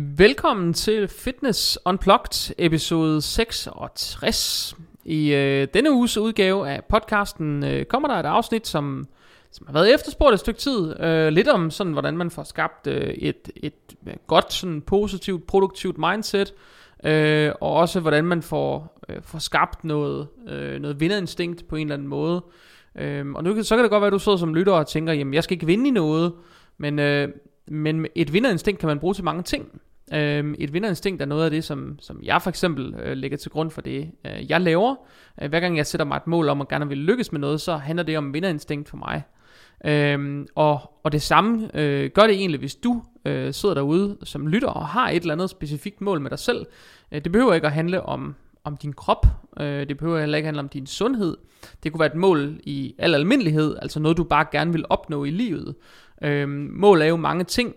Velkommen til Fitness Unplugged, episode 66. I øh, denne uges udgave af podcasten øh, kommer der et afsnit, som, som har været efterspurgt et stykke tid. Øh, lidt om sådan, hvordan man får skabt øh, et, et øh, godt, sådan positivt, produktivt mindset. Øh, og også hvordan man får, øh, får skabt noget, øh, noget vinderinstinkt på en eller anden måde. Øh, og nu, så kan det godt være, at du sidder som lytter og tænker, jamen jeg skal ikke vinde i noget. Men, øh, men et vinderinstinkt kan man bruge til mange ting. Øh, et vinderinstinkt er noget af det, som, som jeg for eksempel øh, lægger til grund for det, øh, jeg laver. Øh, hver gang jeg sætter mig et mål om at gerne vil lykkes med noget, så handler det om vinderinstinkt for mig. Øhm, og, og det samme øh, gør det egentlig, hvis du øh, sidder derude som lytter og har et eller andet specifikt mål med dig selv. Øh, det behøver ikke at handle om, om din krop, øh, det behøver heller ikke handle om din sundhed. Det kunne være et mål i al almindelighed, altså noget du bare gerne vil opnå i livet. Øh, mål er jo mange ting.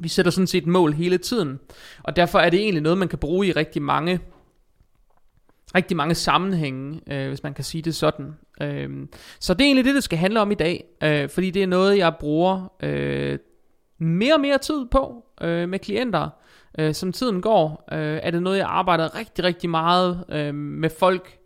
Vi sætter sådan set mål hele tiden, og derfor er det egentlig noget, man kan bruge i rigtig mange rigtig mange sammenhænge, øh, hvis man kan sige det sådan. Øh, så det er egentlig det, det skal handle om i dag, øh, fordi det er noget, jeg bruger øh, mere og mere tid på øh, med klienter. Øh, som tiden går, øh, er det noget, jeg arbejder rigtig, rigtig meget øh, med folk,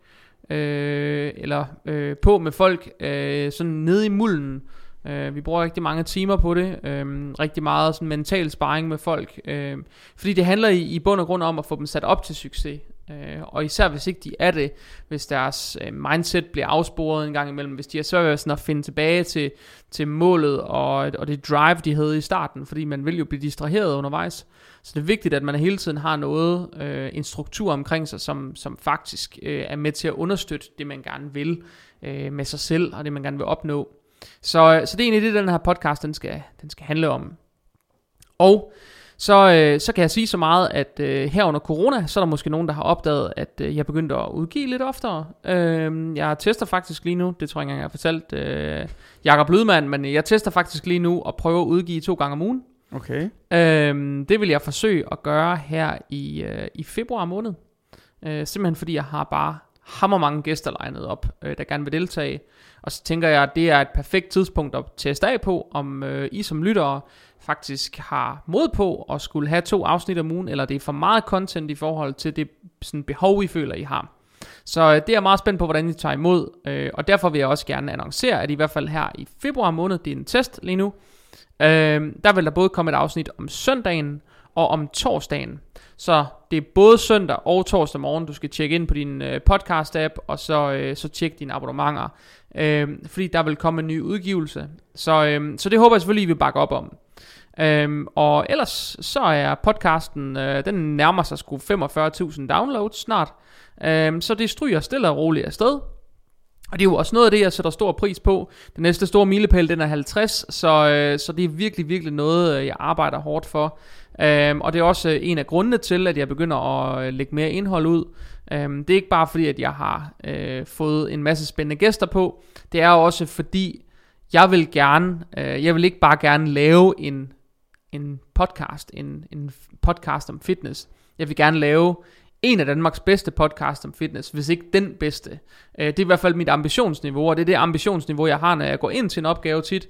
øh, eller øh, på med folk, øh, sådan nede i mulden. Øh, Øh, vi bruger rigtig mange timer på det, øh, rigtig meget sådan mental sparring med folk, øh, fordi det handler i, i bund og grund om at få dem sat op til succes. Øh, og især hvis ikke de er det, hvis deres øh, mindset bliver afsporet en gang imellem, hvis de er svært ved sådan at finde tilbage til, til målet og, og det drive, de havde i starten, fordi man vil jo blive distraheret undervejs. Så det er vigtigt, at man hele tiden har noget, øh, en struktur omkring sig, som, som faktisk øh, er med til at understøtte det, man gerne vil øh, med sig selv, og det, man gerne vil opnå. Så, øh, så det er egentlig det, den her podcast, den skal, den skal handle om. Og så, øh, så kan jeg sige så meget, at øh, her under corona, så er der måske nogen, der har opdaget, at øh, jeg begyndte at udgive lidt oftere. Øh, jeg tester faktisk lige nu, det tror jeg ikke engang, jeg har fortalt øh, Jakob Lydman, men jeg tester faktisk lige nu at prøve at udgive to gange om ugen. Okay. Øh, det vil jeg forsøge at gøre her i, øh, i februar måned. Øh, simpelthen fordi jeg har bare hammer mange gæster legnet op, øh, der gerne vil deltage. Og så tænker jeg, at det er et perfekt tidspunkt at teste af på, om øh, I som lyttere faktisk har mod på at skulle have to afsnit om ugen, eller det er for meget content i forhold til det sådan, behov, I føler, I har. Så øh, det er jeg meget spændt på, hvordan I tager imod, øh, og derfor vil jeg også gerne annoncere, at i hvert fald her i februar måned, det er en test lige nu, øh, der vil der både komme et afsnit om søndagen og om torsdagen. Så det er både søndag og torsdag morgen, du skal tjekke ind på din øh, podcast-app, og så, øh, så tjekke dine abonnementer, øh, fordi der vil komme en ny udgivelse. Så, øh, så det håber jeg selvfølgelig, I vil bakke op om. Øhm, og ellers så er podcasten, øh, den nærmer sig sgu 45.000 downloads snart. Øhm, så det stryger stille og roligt afsted. Og det er jo også noget af det, jeg sætter stor pris på. Den næste store milepæl, den er 50, så, øh, så det er virkelig, virkelig noget, øh, jeg arbejder hårdt for. Øhm, og det er også øh, en af grundene til, at jeg begynder at øh, lægge mere indhold ud. Øhm, det er ikke bare fordi, at jeg har øh, fået en masse spændende gæster på. Det er også fordi, jeg vil gerne, øh, jeg vil ikke bare gerne lave en en podcast, en, en podcast om fitness. Jeg vil gerne lave en af Danmarks bedste podcast om fitness, hvis ikke den bedste. Øh, det er i hvert fald mit ambitionsniveau, og det er det ambitionsniveau, jeg har, når jeg går ind til en opgave tit.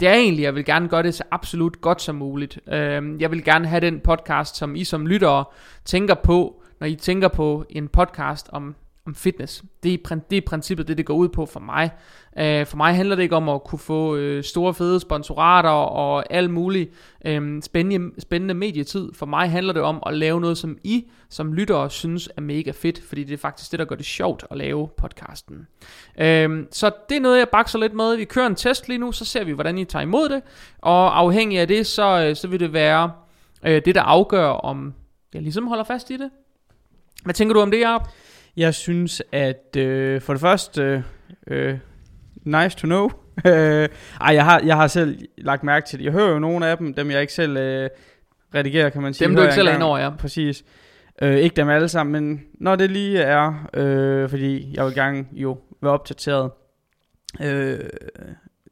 Det er egentlig, jeg vil gerne gøre det så absolut godt som muligt. Øh, jeg vil gerne have den podcast, som I som lyttere tænker på, når I tænker på en podcast om om fitness. Det er, det er princippet, det det går ud på for mig. Øh, for mig handler det ikke om at kunne få øh, store fede sponsorater og alt muligt øh, spændende, spændende medietid. For mig handler det om at lave noget, som I som lyttere synes er mega fedt, fordi det er faktisk det, der gør det sjovt at lave podcasten. Øh, så det er noget, jeg bakser lidt med. Vi kører en test lige nu, så ser vi, hvordan I tager imod det. Og afhængig af det, så, øh, så vil det være øh, det, der afgør, om jeg ligesom holder fast i det. Hvad tænker du om det, Jacob? Jeg synes, at øh, for det første, øh, nice to know. ej, jeg har, jeg har selv lagt mærke til det. Jeg hører jo nogle af dem, dem jeg ikke selv øh, redigerer, kan man sige. Dem du ikke selv er over, ja. Præcis. Øh, ikke dem alle sammen, men når det lige er, øh, fordi jeg vil gerne jo være opdateret. Øh,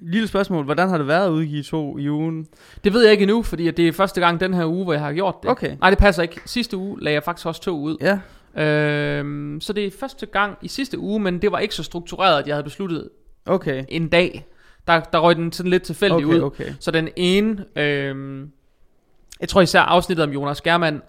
lille spørgsmål, hvordan har det været at udgive to i ugen? Det ved jeg ikke endnu, fordi det er første gang den her uge, hvor jeg har gjort det. Okay. Nej, det passer ikke. Sidste uge lagde jeg faktisk også to ud. Ja. Øhm, så det er første gang i sidste uge, men det var ikke så struktureret, at jeg havde besluttet okay. en dag. Der, der røg den sådan lidt tilfældig okay, ud. Okay. Så den ene, øhm, Jeg tror især afsnittet om Jonas Germand,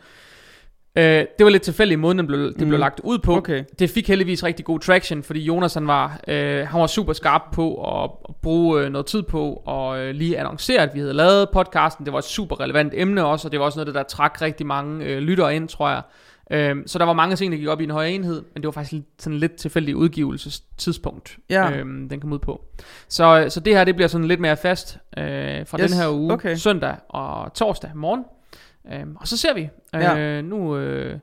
øh, det var lidt tilfældigt måden, den blev, det blev Mm. lagt ud på. Okay. Det fik heldigvis rigtig god traction, fordi Jonas han var, øh, han var super skarp på at, at bruge øh, noget tid på og øh, lige annoncere, at vi havde lavet podcasten. Det var et super relevant emne også, og det var også noget, der trak rigtig mange øh, lyttere ind, tror jeg. Øh, så der var mange ting, der gik op i en højere enhed, men det var faktisk sådan lidt tilfældig udgivelsestidspunkt, Ja. øh, den kom ud på. Så, så det her, det bliver sådan lidt mere fast øh, fra Yes, den her uge, okay. søndag og torsdag morgen. Øh, og så ser vi. Ja. Øh, nu... Øh,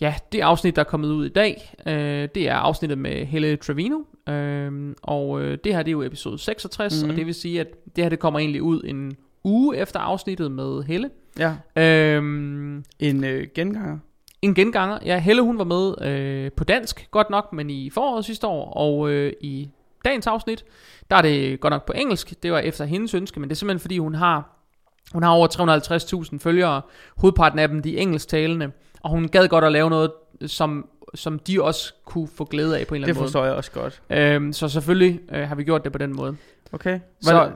Ja, det afsnit, der er kommet ud i dag, øh, det er afsnittet med Helle Trevino. Øh, og øh, det her, det er jo episode 66, Mhm. mm. og det vil sige, at det her, det kommer egentlig ud en uge efter afsnittet med Helle. Ja. Øh, En øh, genganger. En genganger. Ja, Helle hun var med øh, på dansk, godt nok, men i foråret sidste år, og øh, i dagens afsnit, der er det godt nok på engelsk. Det var efter hendes ønske, men det er simpelthen fordi, hun har, hun har over 350.000 følgere, hovedparten af dem de engelsktalende, og hun gad godt at lave noget, som, som de også kunne få glæde af på en eller Det anden måde. forstår jeg også godt. Øhm, så selvfølgelig øh, har vi gjort det på den måde. Okay. Så, Hvad,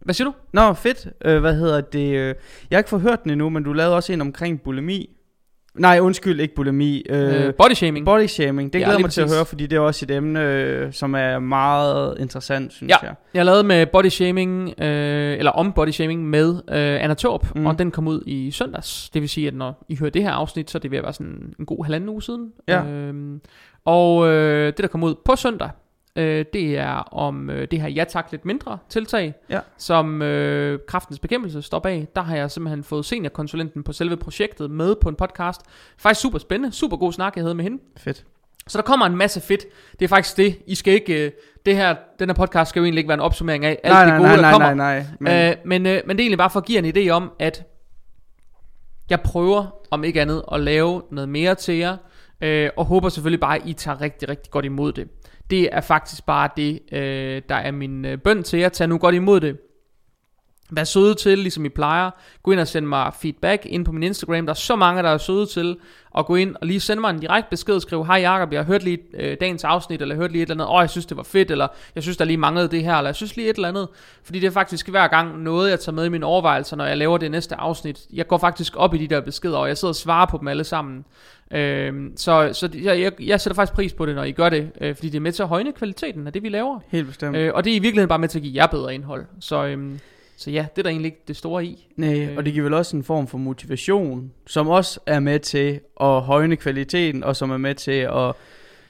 hvad siger du? Nå, fedt. Øh, hvad hedder det? øh, Jeg har ikke fået hørt den endnu, men du lavede også en omkring bulimi. Nej, undskyld, ikke bulimi. Øh, Øh, body shaming. body shaming. Det Ja, glæder mig til at præcis. høre, fordi det er også et emne, øh, som er meget interessant, synes Ja. jeg. Jeg lavede med body shaming, øh, eller om body shaming med øh, Anna Torp, Mm. og den kom ud i søndags. Det vil sige, at når I hører det her afsnit, så er det ved at være sådan en god halvanden uge siden. Ja. Øhm, og øh, det, der kom ud på søndag, øh, det er om øh, det her ja tak lidt mindre tiltag, Ja. som øh, Kraftens Bekæmpelse står bag. Der har jeg simpelthen fået seniorkonsulenten på selve projektet med på en podcast. Faktisk super spændende, super god snak, jeg havde med hende. Fedt. Så der kommer en masse fedt. Det er faktisk det. I skal ikke... Øh, det her, den her podcast skal jo egentlig ikke være en opsummering af alt nej, det nej, gode, nej, der nej, kommer. nej, nej. Men, Men, øh, men, øh, men det er egentlig bare for at give en idé om, at jeg prøver, om ikke andet, at lave noget mere til jer. Øh, og håber selvfølgelig bare, at I tager rigtig, rigtig godt imod det. Det er faktisk bare det, øh, der er min øh, bøn til jer. Tag nu godt imod det. Vær søde til, ligesom I plejer. Gå ind og send mig feedback ind på min Instagram. Der er så mange, der er søde til at gå ind og lige sende mig en direkte besked og skrive, hej Jacob, jeg har hørt lige øh, dagens afsnit, eller jeg hørt lige et eller andet, åh, jeg synes det var fedt, eller jeg synes der lige manglede det her, eller jeg synes lige et eller andet. Fordi det er faktisk hver gang noget, jeg tager med i mine overvejelser, når jeg laver det næste afsnit. Jeg går faktisk op i de der beskeder, og jeg sidder og svarer på dem alle sammen. Øhm, så så jeg, jeg, jeg sætter faktisk pris på det, når I gør det, øh, fordi det er med til at højne kvaliteten af det, vi laver. Helt bestemt. Øh, og det er i virkeligheden bare med til at give jer bedre indhold. Så, øhm, så ja, det er der egentlig ikke det store i. Nej, Øh. og det giver vel også en form for motivation, som også er med til at højne kvaliteten, og som er med til at...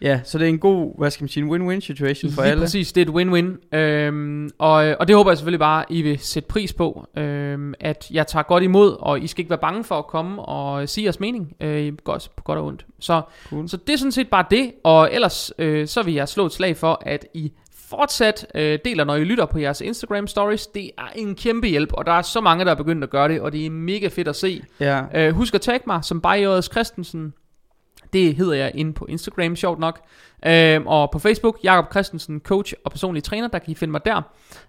Ja, så det er en god, hvad skal man sige, en win-win situation for Lige alle. præcis, det er et win-win. Øhm, og, og det håber jeg selvfølgelig bare, I vil sætte pris på. Øhm, at jeg tager godt imod, og I skal ikke være bange for at komme og sige jeres mening. Øh, godt, på godt og ondt. Så, Cool. så det er sådan set bare det. Og ellers øh, så vil jeg slå et slag for, at I fortsat øh, deler, når I lytter på jeres Instagram stories. Det er en kæmpe hjælp, og der er så mange, der er begyndt at gøre det, og det er mega fedt at se. Ja, Øh, husk at tagge mig som Bajøres Christensen. Det hedder jeg inde på Instagram, sjovt nok. Øh, og på Facebook, Jakob Christensen, coach og personlig træner, der kan I finde mig der.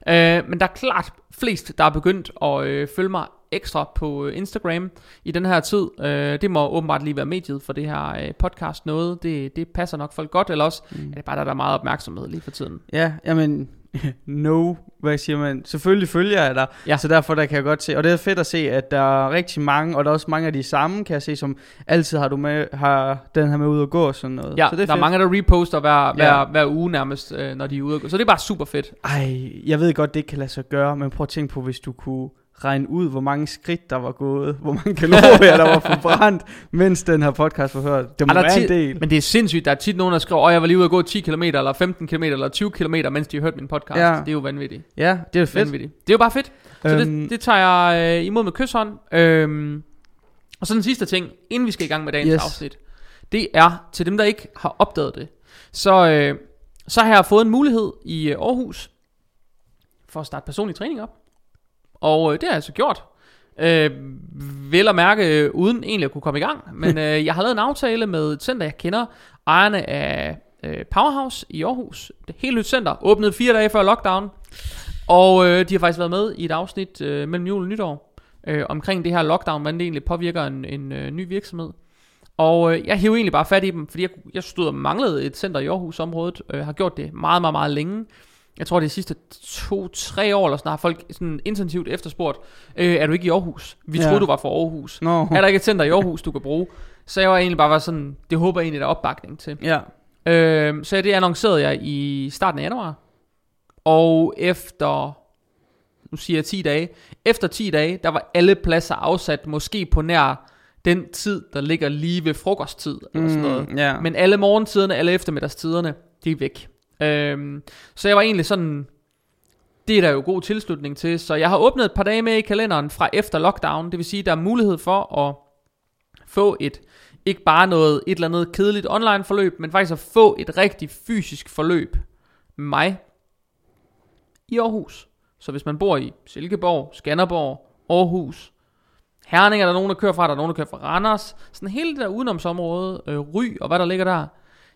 Øh, men der er klart flest, der er begyndt at øh, følge mig ekstra på øh, Instagram i den her tid. Øh, det må åbenbart lige være mediet for det her øh, podcast noget. Det, det passer nok folk godt, eller også Mm. er det bare, der, der er meget opmærksomhed lige for tiden. ja jamen, no, hvad siger man, selvfølgelig følger jeg dig, Ja. så derfor der kan jeg godt se, og det er fedt at se, at der er rigtig mange, og der er også mange af de samme, kan jeg se, som altid har du med, har den her med ud at gå og sådan noget. Ja, så det er der er fedt. mange, der reposter hver, hver, Ja. hver uge nærmest, øh, når de er ude at gå. Så det er bare super fedt. Ej, jeg ved godt, det ikke kan lade sig gøre, men prøv at tænke på, hvis du kunne regne ud, hvor mange skridt der var gået, hvor mange kalorier der var forbrændt, mens den her podcast var hørt. Det må er være en del. Men det er sindssygt, der er tit nogen, der skriver, at jeg var lige ude at gå 10 km, eller 15 km, eller 20 km, mens de har hørt min podcast. Ja. Det er jo vanvittigt. Ja, det er fedt. vanvittigt. Det er jo bare fedt. Så Øhm, det, det tager jeg øh, imod med kysshånd. Øhm, og så den sidste ting, inden vi skal i gang med dagens yes. afsnit. Det er til dem, der ikke har opdaget det. Så, øh, så har jeg fået en mulighed i øh, Aarhus for at starte personlig træning op. Og øh, det har jeg så gjort. Øh, vel at mærke, øh, uden egentlig at kunne komme i gang. Men øh, jeg har lavet en aftale med et center, jeg kender. Ejerne af øh, Powerhouse i Aarhus. Det et helt nyt center. Åbnede fire dage før lockdown. Og øh, de har faktisk været med i et afsnit øh, mellem jul og nytår. Øh, omkring det her lockdown, hvordan det egentlig påvirker en, en øh, ny virksomhed. Og øh, jeg hævde egentlig bare fat i dem, fordi jeg, jeg stod og manglede et center i Aarhus-området. Øh, har gjort det meget, meget, meget længe. Jeg tror de sidste to-tre år eller sådan, har folk sådan intensivt efterspurgt, øh, er du ikke i Aarhus? Vi Ja. troede, du var fra Aarhus. Nå. Er der ikke et center i Aarhus, du kan bruge? Så jeg var egentlig bare var sådan, det håber jeg egentlig, der er opbakning til. Ja. Øh, så det annoncerede jeg i starten af januar. Og efter, nu siger jeg 10 dage, efter 10 dage, der var alle pladser afsat, måske på nær den tid, der ligger lige ved frokosttid, eller sådan noget. Mm, ja. Men alle morgentiderne, alle eftermiddagstiderne, de er væk. Øhm, så jeg var egentlig sådan, det er der jo god tilslutning til, så jeg har åbnet et par dage med i kalenderen fra efter lockdown, det vil sige, der er mulighed for at få et, ikke bare noget, et eller andet kedeligt online forløb, men faktisk at få et rigtig fysisk forløb med mig i Aarhus. Så hvis man bor i Silkeborg, Skanderborg, Aarhus, Herning er der nogen, der kører fra, der er nogen, der kører fra Randers. Sådan hele det der udenomsområde, øh, Ry og hvad der ligger der.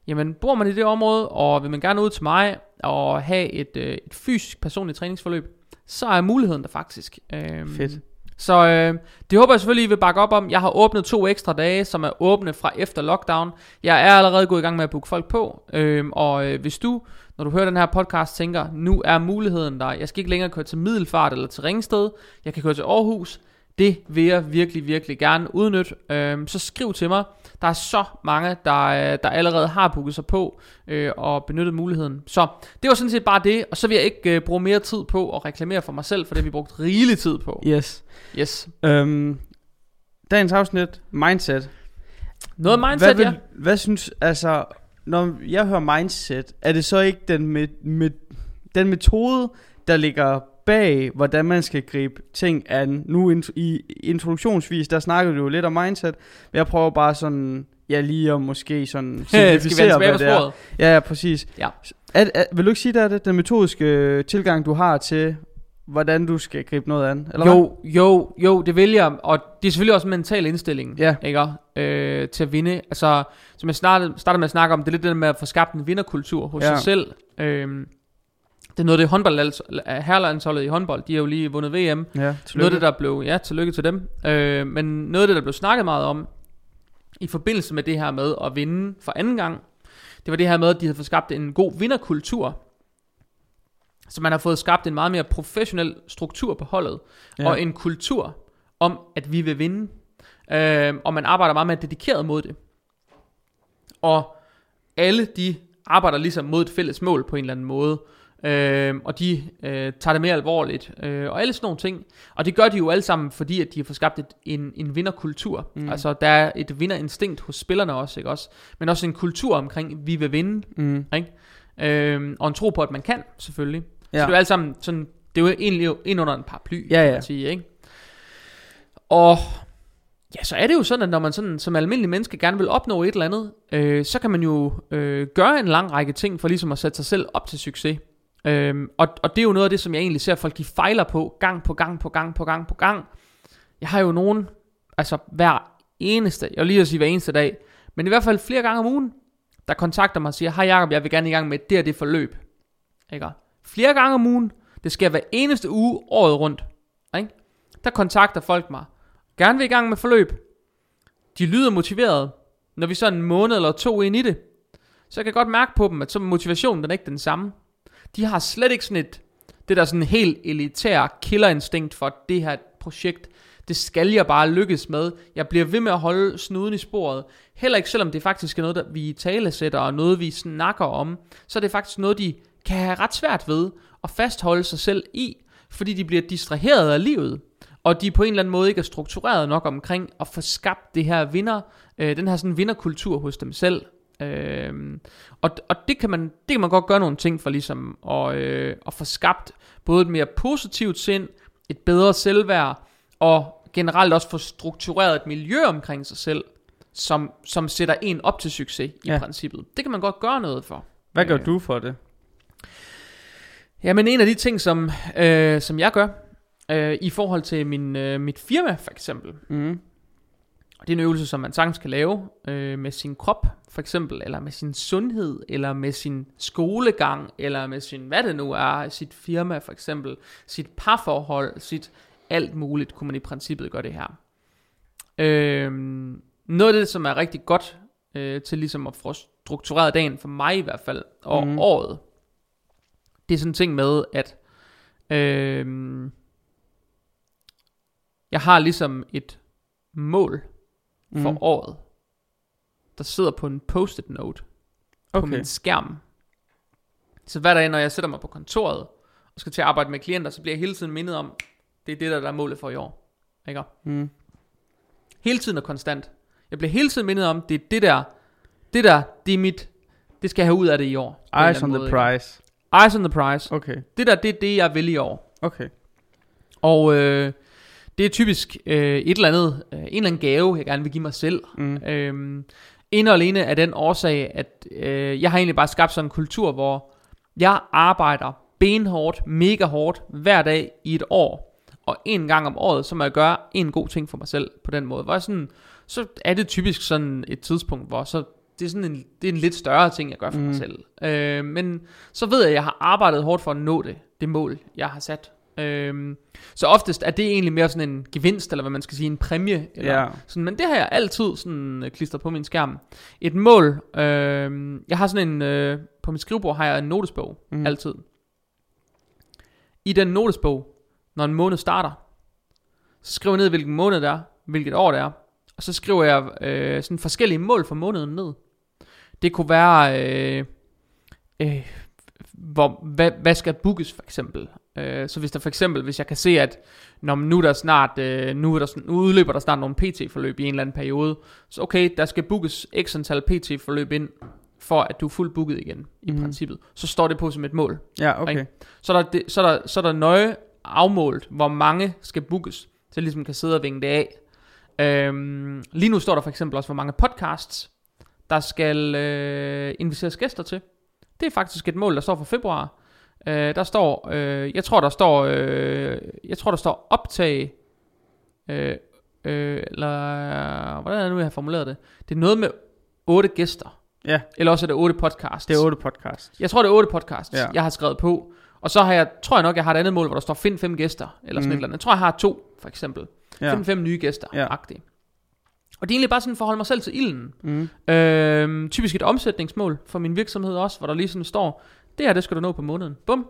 Jamen, bor man i det område, og vil man gerne ud til mig og have et, øh, et fysisk personligt træningsforløb, så er muligheden der faktisk. Øhm, Fedt. Så øh, det håber jeg selvfølgelig, I vil bakke op om. Jeg har åbnet to ekstra dage, som er åbne fra efter lockdown. Jeg er allerede gået i gang med at booke folk på. Øh, og øh, hvis du, når du hører den her podcast, tænker, nu er muligheden der. Jeg skal ikke længere køre til Middelfart eller til Ringsted. Jeg kan køre til Aarhus. Det vil jeg virkelig, virkelig gerne udnytte. Øh, så skriv til mig. Der er så mange, der, øh, der allerede har booket sig på øh, og benyttet muligheden. Så det var sådan set bare det. Og så vil jeg ikke øh, bruge mere tid på at reklamere for mig selv, for det har vi brugt rigelig tid på. Yes. Yes. Øhm, dagens afsnit, mindset. Noget mindset, hvad, vil, ja. hvad synes, altså, når jeg hører mindset, er det så ikke den, med, med, den metode, der ligger bag, hvordan man skal gribe ting an? Nu i introduktionsvis, der snakker du jo lidt om mindset, men jeg prøver bare sådan, ja lige at måske sådan simplificere, hvad det er. Ja, ja, præcis. Ja. Er, er, vil du ikke sige, der er det den metodiske øh, tilgang, du har til, hvordan du skal gribe noget an? Eller hvad? Jo, jo, jo, det vil jeg, og det er selvfølgelig også en mental indstilling, Ja. ikke? Øh, til at vinde. Altså, som jeg startede, startede med at snakke om, det er lidt det med at få skabt en vinderkultur hos Ja. sig selv. Øh, det er noget af det håndbold, herrelandsholdet i håndbold, de har jo lige vundet VM. Ja, Noget af tillykke. det, der blev, ja, tillykke til dem. Øh, men noget af det, der blev snakket meget om, i forbindelse med det her med at vinde for anden gang, det var det her med, at de havde fået skabt en god vinderkultur. Så man har fået skabt en meget mere professionel struktur på holdet, ja. og en kultur om, at vi vil vinde. Øh, og man arbejder meget mere dedikeret mod det. Og alle de arbejder ligesom mod et fælles mål på en eller anden måde. Øh, og de øh, tager det mere alvorligt. Øh, og alle sådan nogle ting. Og det gør de jo alle sammen, fordi at de har fået skabt et, en, en vinderkultur. Mm. Altså der er et vinderinstinkt hos spillerne også, ikke også? Men også en kultur omkring, vi vil vinde. Mm. Ikke? Øh, og en tro på, at man kan, selvfølgelig. Ja. Så det er jo alt sammen sådan, det er jo egentlig ind under en paraply, Ja, kan ja. man sige, ikke? Og ja, så er det jo sådan, at når man sådan, som almindelig menneske gerne vil opnå et eller andet, øh, så kan man jo øh, gøre en lang række ting for ligesom at sætte sig selv op til succes. Øhm, og, og det er jo noget af det, som jeg egentlig ser folk, de fejler på, gang på gang på gang på gang på gang. Jeg har jo nogen, altså hver eneste, jeg vil lige at sige hver eneste dag, men i hvert fald flere gange om ugen, der kontakter mig og siger, hej Jacob, jeg vil gerne i gang med det og det forløb. Ikke? Flere gange om ugen, det skal hver eneste uge, året rundt. Ikke? Der kontakter folk mig, gerne vil i gang med forløb. De lyder motiveret, når vi så en måned eller to ind i det. Så jeg kan godt mærke på dem, at så motivationen den er ikke den samme. De har slet ikke sådan et, det der sådan helt elitære killerinstinkt for det her projekt. Det skal jeg bare lykkes med. Jeg bliver ved med at holde snuden i sporet. Heller ikke selvom det faktisk er noget, der vi talesætter og noget, vi snakker om. Så er det faktisk noget, de kan have ret svært ved at fastholde sig selv i. Fordi de bliver distraheret af livet. Og de på en eller anden måde ikke er struktureret nok omkring at få skabt det her vinder, øh, den her sådan vinderkultur hos dem selv. Øhm, og, og det kan man det kan man godt gøre nogle ting for ligesom at, øh, at få skabt både et mere positivt sind, et bedre selvværd og generelt også få struktureret et miljø omkring sig selv, som, som sætter en op til succes i Ja. princippet. Det kan man godt gøre noget for. Hvad gør Øh. du for det? Jamen en af de ting, som, øh, som jeg gør, øh, i forhold til min, øh, mit firma for eksempel, Mm. Og det er en øvelse, som man sagtens kan lave øh, med sin krop, for eksempel, eller med sin sundhed, eller med sin skolegang, eller med sin, hvad det nu er, sit firma for eksempel, sit parforhold, sit alt muligt, kunne man i princippet gøre det her. Øh, noget af det, som er rigtig godt øh, til ligesom at få struktureret dagen, for mig i hvert fald, og mm. året, det er sådan en ting med, at øh, jeg har ligesom et mål for Mm. året, der sidder på en post-it note på Okay. min skærm. Så hver dag, når jeg sætter mig på kontoret og skal til at arbejde med klienter, så bliver jeg hele tiden mindet om, det er det, der, der er målet for i år. Ikke? Mm. Hele tiden og konstant. Jeg bliver hele tiden mindet om, det er det der, det der, det er mit, det skal jeg have ud af det i år. på Eyes on the måde, ikke? prize. Eyes on the prize. Okay. Det der, det er det, jeg vil i år. Okay. Og øh, det er typisk øh, et eller andet, øh, en eller anden gave, jeg gerne vil give mig selv. Mm. Øhm, en og alene af den årsag, at øh, jeg har egentlig bare skabt sådan en kultur, hvor jeg arbejder benhårdt, mega hårdt, hver dag i et år. Og en gang om året, så må jeg gøre en god ting for mig selv på den måde. Hvor sådan, så er det typisk sådan et tidspunkt, hvor så det er sådan en, det er en lidt større ting, jeg gør for mm. mig selv. Øh, men så ved jeg, at jeg har arbejdet hårdt for at nå det, det mål, jeg har sat. Øh, så oftest er det egentlig mere sådan en gevinst, eller hvad man skal sige, en præmie. Eller Ja. sådan, men det har jeg altid sådan øh, klistret på min skærm. Et mål, øh, jeg har sådan en, øh, på mit skrivebord har jeg en notesbog, mm. altid. I den notesbog, når en måned starter, så skriver jeg ned, hvilken måned det er, hvilket år det er, og så skriver jeg øh, sådan forskellige mål for måneden ned. Det kunne være, øh, øh, hvor, hvad, hvad skal bookes for eksempel. Øh, så hvis der for eksempel, hvis jeg kan se, at når nu er der snart, øh, nu, er der, nu udløber der snart nogle PT-forløb i en eller anden periode, så okay, der skal bookes x antal PT-forløb ind, for at du er fuldt booket igen, i Mhm. princippet. Så står det på som et mål. Ja, okay. Ikke? Så er der, så er der, så er der nøje afmålt, hvor mange skal bookes, så ligesom kan sidde og vinge det af. Øhm, lige nu står der for eksempel også, hvor mange podcasts, der skal øh, inviteres gæster til. Det er faktisk et mål, der står for februar. Øh, der står, øh, jeg tror der står, øh, jeg tror der står optag, øh, øh, eller hvordan er det nu, jeg har formuleret det? Det er noget med otte gæster. Ja, Eller også er det otte podcasts. det er otte podcast. Jeg tror, det er otte podcasts, Ja. jeg har skrevet på. Og så har jeg, tror jeg nok, jeg har et andet mål, hvor der står find fem gæster, eller sådan Mm. et eller andet. Jeg tror, jeg har to, for eksempel. Ja. Find fem nye gæster, Ja. ja. agtigt. Og det er egentlig bare sådan for at holde mig selv til ilden. Mm. Øhm, typisk et omsætningsmål for min virksomhed også, hvor der lige sådan står, det her, det skal du nå på måneden. Bum.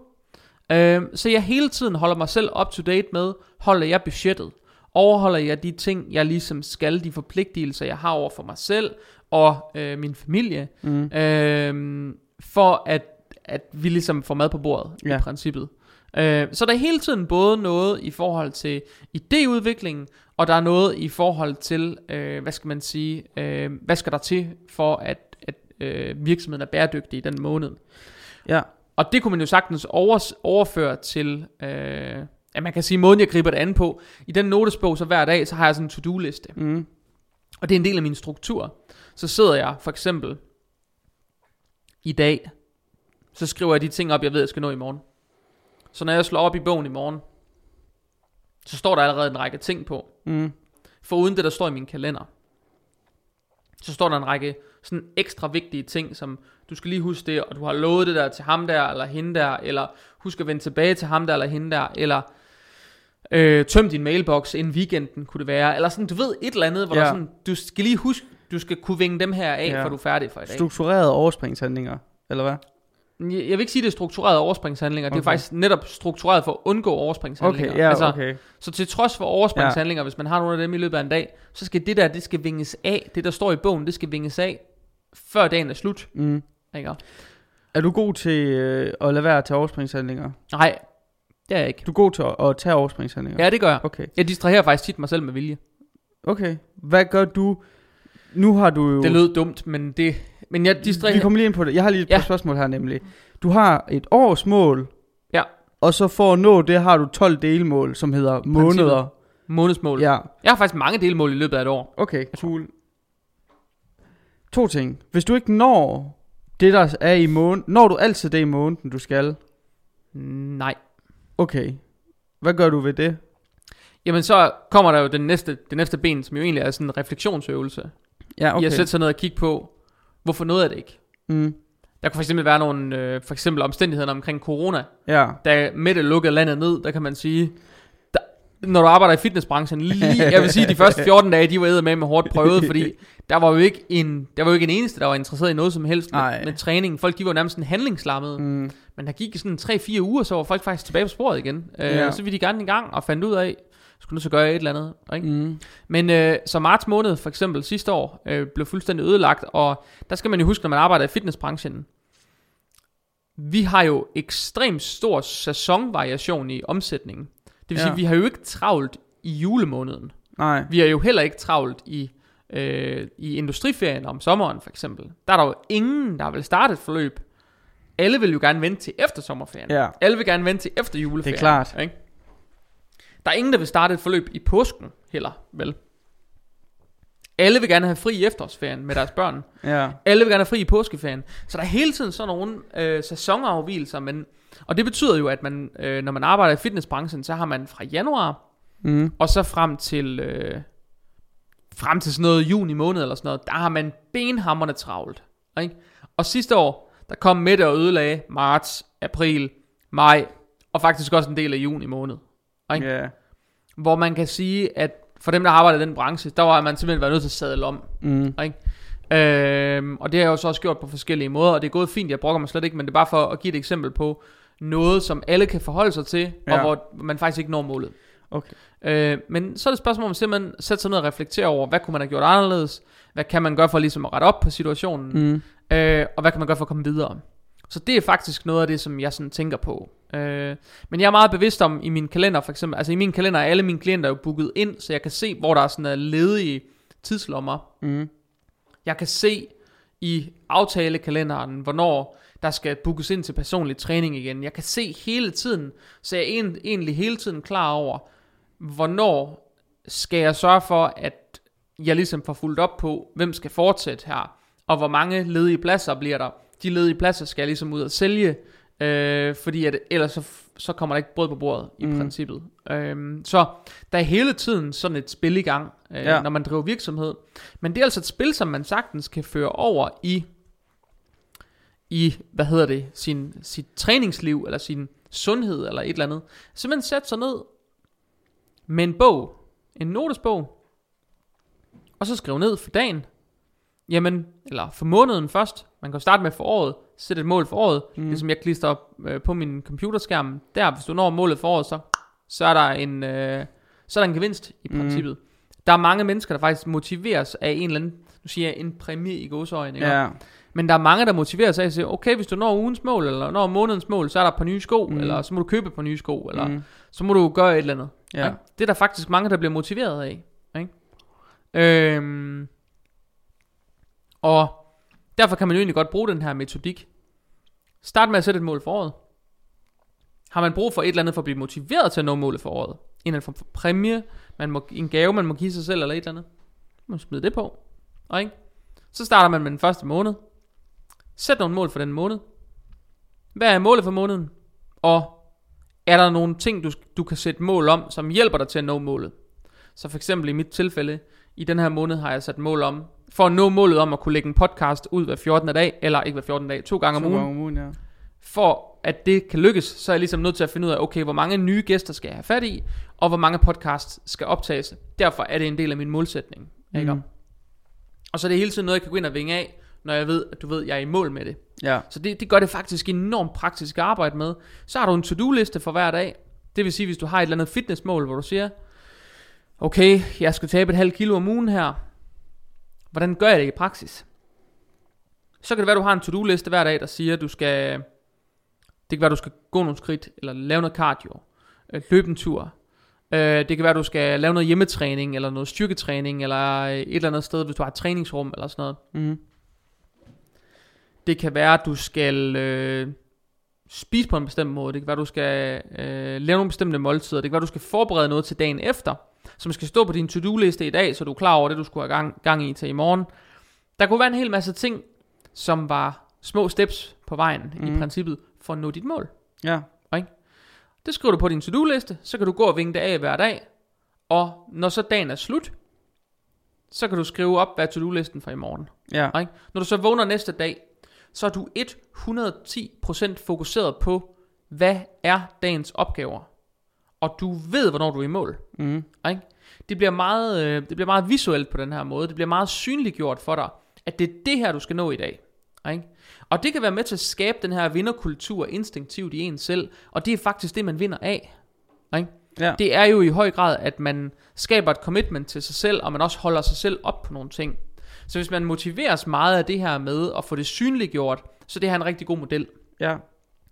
Øhm, så jeg hele tiden holder mig selv up to date med, holder jeg budgettet? Overholder jeg de ting, jeg ligesom skal, de forpligtelser, jeg har over for mig selv og øh, min familie? Mm. Øhm, for at, at vi ligesom får mad på bordet. Ja. i princippet. Øh, så der er hele tiden både noget i forhold til idéudviklingen, og der er noget i forhold til, øh, hvad skal man sige, øh, hvad skal der til for at, at øh, virksomheden er bæredygtig i den måned. Ja. Og det kunne man jo sagtens over, overføre til, øh, ja man kan sige måden jeg griber det an på. I den notesbog så hver dag, så har jeg sådan en to-do liste. Mm. Og det er en del af min struktur. Så sidder jeg for eksempel i dag, så skriver jeg de ting op, jeg ved, jeg skal nå i morgen. Så når jeg slår op i bogen i morgen, så står der allerede en række ting på. Mm. For uden det, der står i min kalender, så står der en række sådan ekstra vigtige ting, som du skal lige huske det, og du har lovet det der til ham der, eller hende der, eller husk at vende tilbage til ham der, eller hende der, eller øh, tøm din mailbox inden weekenden, kunne det være, eller sådan, du ved, et eller andet, hvor Ja. der sådan, du skal lige huske, du skal kunne vinge dem her af, Ja. for du er færdig for i dag. Strukturerede overspringshandlinger, eller hvad? Jeg vil ikke sige, det er struktureret overspringshandlinger, okay. det er faktisk netop struktureret for at undgå overspringshandlinger. Okay, ja, altså, okay. Så til trods for overspringshandlinger, ja. hvis man har nogle af dem i løbet af en dag, så skal det der, det skal vinges af. Det der står i bogen, det skal vinges af, før dagen er slut. Mm. Ikke? Er du god til øh, at lade være at tage overspringshandlinger? Nej, det er jeg ikke. Du er god til at, at tage overspringshandlinger? Ja, det gør jeg. Okay. Jeg distraherer faktisk tit mig selv med vilje. Okay. Hvad gør du? Nu har du jo... Det lød dumt, men det... Men jeg Vi distraherer... kommer lige ind på det. Jeg har lige et Ja. spørgsmål her nemlig. Du har et års mål. Ja. Og så for at nå det har du 12 delmål, som hedder måneder. Månedsmål. Ja. Ja. Jeg har faktisk mange delmål i løbet af et år. Okay, cool. To ting. Hvis du ikke når det, der er i måneden, når du altid det i måneden, du skal. Nej. Okay. Hvad gør du ved det? Jamen så kommer der jo den næste, det næste ben, som jo egentlig er sådan en refleksionsøvelse. Ja, Okay. Jeg sætter sig ned og kigge på, hvorfor noget af det ikke. Mm. Der kunne for eksempel være nogle, øh, for eksempel omstændighederne omkring corona. Ja. Da Mette lukkede landet ned, der kan man sige, der, når du arbejder i fitnessbranchen, lige, jeg vil sige, de første 14 dage, de var med med hårdt prøvet, fordi der var jo ikke en, der var jo ikke en eneste, der var interesseret i noget som helst med, med træning. Folk, de var nærmest sådan handlingslammede. Mm. Men der gik sådan 3-4 uger, så var folk faktisk tilbage på sporet igen. Øh, Ja. Så ville de gerne i gang og fandt ud af, skulle nu så gøre et eller andet. Ikke? Mm. Men øh, så marts måned for eksempel sidste år øh, blev fuldstændig ødelagt, og der skal man jo huske, når man arbejder i fitnessbranchen, vi har jo ekstremt stor sæsonvariation i omsætningen. Det vil Ja. sige, vi har jo ikke travlt i julemåneden. Nej. Vi har jo heller ikke travlt i, øh, i industriferien om sommeren for eksempel. Der er der jo ingen, der vil starte et forløb. Alle vil jo gerne vente til efter sommerferien. Ja. Alle vil gerne vente til efter juleferien. Det er klart. Ikke? Der er ingen, der vil starte et forløb i påsken heller, vel? Alle vil gerne have fri i efterårsferien med deres børn. Ja. Alle vil gerne have fri i påskeferien. Så der er hele tiden sådan nogle øh, sæsonafvielser. Men, og det betyder jo, at man, øh, når man arbejder i fitnessbranchen, så har man fra januar Mm. og så frem til øh, frem til sådan noget juni måned eller sådan noget, der har man benhammerne travlt. Ikke? Og sidste år, der kom Mette og ødelagde marts, april, maj, og faktisk også en del af juni måned. Ikke? Ja. Hvor man kan sige, at for dem, der arbejder i den branche, der var man simpelthen været nødt til at sadle om. Mm. Øhm, og det har jeg jo så også gjort på forskellige måder, og det er gået fint, jeg brokker mig slet ikke, men det er bare for at give et eksempel på noget, som alle kan forholde sig til. Ja. og hvor man faktisk ikke når målet. Okay. Øh, men så er det et spørgsmål om simpelthen at sætte sig ned og reflektere over, hvad kunne man have gjort anderledes, hvad kan man gøre for ligesom at rette op på situationen, Mm. øh, og hvad kan man gøre for at komme videre. Så det er faktisk noget af det, som jeg sådan tænker på. Øh, men jeg er meget bevidst om i min kalender for eksempel, altså i min kalender er alle mine klienter jo booket ind, så jeg kan se, hvor der er sådan er ledige tidslommer. Mm. Jeg kan se i aftalekalenderen, hvornår der skal bookes ind til personlig træning igen. Jeg kan se hele tiden, så jeg er en- egentlig hele tiden klar over, hvornår skal jeg sørge for, at jeg ligesom får fuldt op på, hvem skal fortsætte her, og hvor mange ledige pladser bliver der. De ledige pladser skal jeg ligesom ud og sælge, øh, fordi at ellers så, så kommer der ikke brød på bordet i Mm. princippet. Øh, så der er hele tiden sådan et spil i gang, øh, Ja. ja. når man driver virksomhed. Men det er altså et spil, som man sagtens kan føre over i, i hvad hedder det, sin, sit træningsliv, eller sin sundhed, eller et eller andet. Simpelthen sætte sig ned med en bog, en notesbog, og så skrive ned for dagen, jamen, eller for måneden først, man kan starte med for året, sætte et mål for året, Mm. mm. det som jeg klister op øh, på min computerskærm, der, hvis du når målet for året, så, så er der en, øh, så er der en gevinst i Mm. princippet. Der er mange mennesker, der faktisk motiveres af en eller anden, nu siger jeg en præmie i godsøjne, ikke? Ja. Men der er mange, der motiveres af at sige, okay, hvis du når ugens mål, eller når månedens mål, så er der et par nye sko, Mm. mm. eller så må du købe et par nye sko, eller Mm. så må du gøre et eller andet. Ja. Ikke? Det er der faktisk mange, der bliver motiveret af. Ikke? Øhm, og derfor kan man jo egentlig godt bruge den her metodik. Start med at sætte et mål for året. Har man brug for et eller andet for at blive motiveret til at nå målet for året? En eller anden form for præmie, man må, en gave, man må give sig selv, eller et eller andet. Man smide det på. Og ikke? Så starter man med den første måned. Sæt nogle mål for den måned. Hvad er målet for måneden? Og er der nogle ting, du, du kan sætte mål om, som hjælper dig til at nå målet? Så for eksempel i mit tilfælde, i den her måned har jeg sat mål om, for at nå målet om at kunne lægge en podcast ud hver 14. dag, eller ikke hver 14. dag, to gange om To ugen. gange om ugen, ja. For at det kan lykkes, så er jeg ligesom nødt til at finde ud af, okay, hvor mange nye gæster skal jeg have fat i, og hvor mange podcasts skal optages. Derfor er det en del af min målsætning. Ikke? Mm. Og så er det hele tiden noget, jeg kan gå ind og vinge af, når jeg ved, at du ved, jeg er i mål med det. Ja. Så det, det gør det faktisk enormt praktisk at arbejde med. Så har du en to-do-liste for hver dag. Det vil sige, hvis du har et eller andet fitnessmål, hvor du siger, okay, jeg skal tabe et halvt kilo om ugen her. Hvordan gør jeg det i praksis? Så kan det være, at du har en to-do-liste hver dag, der siger, at du skal, det kan være, at du skal gå nogle skridt, eller lave noget cardio, øh, løbe en tur. Øh, Det kan være, at du skal lave noget hjemmetræning, eller noget styrketræning, eller øh, et eller andet sted, hvis du har et træningsrum, eller sådan noget. Mm. Det kan være, at du skal øh, spise på en bestemt måde. Det kan være, at du skal øh, lave nogle bestemte måltider. Det kan være, at du skal forberede noget til dagen efter, som skal stå på din to-do-liste i dag, så du er klar over det, du skulle have gang, gang i til i morgen. Der kunne være en hel masse ting, som var små steps på vejen mm. i Mhm. princippet for at nå dit mål. Ja. Det skriver du på din to-do-liste, så kan du gå og vinge det af hver dag. Og når så dagen er slut, så kan du skrive op, hvad to-do-listen for i morgen. Ja. Ikke? Når du så vågner næste dag, så er du 110% fokuseret på, hvad er dagens opgaver. og du ved, hvornår du er i mål. Mm. Ikke? Det, bliver meget, øh, det bliver meget visuelt på den her måde. Det bliver meget synliggjort for dig, at det er det her, du skal nå i dag. Ikke? Og det kan være med til at skabe den her vinderkultur instinktivt i en selv, og det er faktisk det, man vinder af. Ikke? Ja. Det er jo i høj grad, at man skaber et commitment til sig selv, og man også holder sig selv op på nogle ting. Så hvis man motiveres meget af det her med at få det synliggjort, så det her er en rigtig god model. ja.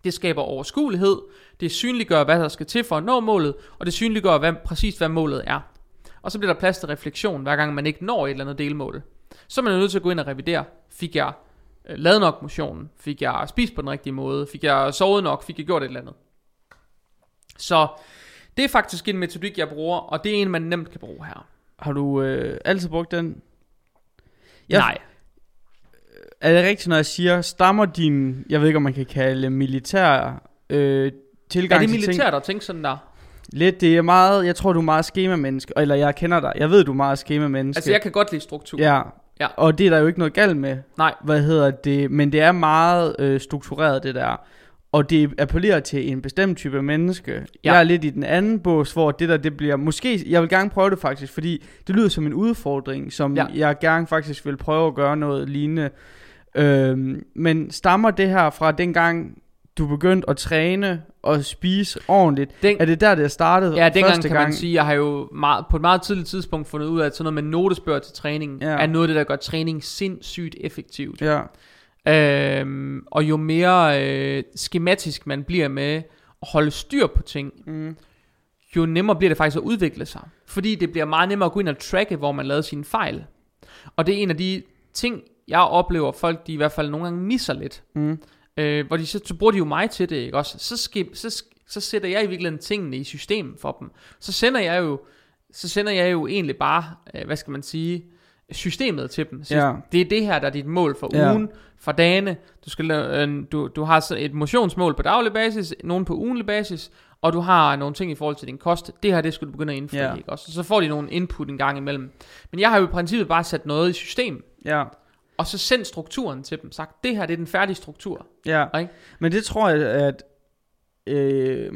Det skaber overskuelighed, det synliggør, hvad der skal til for at nå målet, og det synliggør hvad, præcis, hvad målet er. Og så bliver der plads til refleksion, hver gang man ikke når et eller andet delmål. Så er man nødt til at gå ind og revidere. Fik jeg øh, lavet nok motion? Fik jeg spist på den rigtige måde? Fik jeg sovet nok? Fik jeg gjort et eller andet? Så det er faktisk en metodik, jeg bruger, og det er en, man nemt kan bruge her. Har du øh, altid brugt den? Jeg- Nej. Er det rigtigt, når jeg siger, stammer din, jeg ved ikke, om man kan kalde militær øh, Er tilgang det til ting? militært at tænke sådan der? Lidt, det er meget, jeg tror, du er meget skemamenneske, eller jeg kender dig, jeg ved, du er meget skemamenneske. Altså, jeg kan godt lide struktur. Ja, Ja. og det er der jo ikke noget galt med. Nej. Hvad hedder det? Men det er meget øh, struktureret, det der. Og det appellerer til en bestemt type menneske. Ja. Jeg er lidt i den anden bås, hvor det der, det bliver... Måske, jeg vil gerne prøve det faktisk, fordi det lyder som en udfordring, som Ja. jeg gerne faktisk vil prøve at gøre noget lignende. Øhm, men stammer det her fra dengang, du begyndte at træne og spise ordentligt? Den, Er det der, det startet Ja, dengang første kan gang? man sige, jeg har jo meget, på et meget tidligt tidspunkt fundet ud af, at sådan noget med notesbøger til træning. Ja. er noget af det, der gør træning sindssygt effektivt. Ja, Øhm, og jo mere øh, skematisk man bliver med at holde styr på ting, mm, jo nemmere bliver det faktisk at udvikle sig. Fordi det bliver meget nemmere at gå ind og tracke, hvor man lavede sine fejl. Og det er en af de ting, jeg oplever, folk de i hvert fald nogle gange misser lidt. mm, Øh, hvor de så, så bruger de jo mig til det, ikke også? Så, skal, så, så sætter jeg i virkeligheden tingene i systemet for dem. Så sender jeg jo, så sender jeg jo egentlig bare, øh, hvad skal man sige, systemet til dem. Så Ja. Det er det her, der er dit mål for Ja. ugen, for dagene. Du, skal, øh, du, du har så et motionsmål på daglig basis, nogen på ugenlig basis, og du har nogle ting i forhold til din kost. Det her, det skal du begynde at indfri, Ja. ikke også? Så får de nogle input en gang imellem. Men jeg har jo i princippet bare sat noget i system, ja, og så sendt strukturen til dem. Sagt, det her, det er den færdige struktur. ja. Ikke? Men det tror jeg, at... Øh,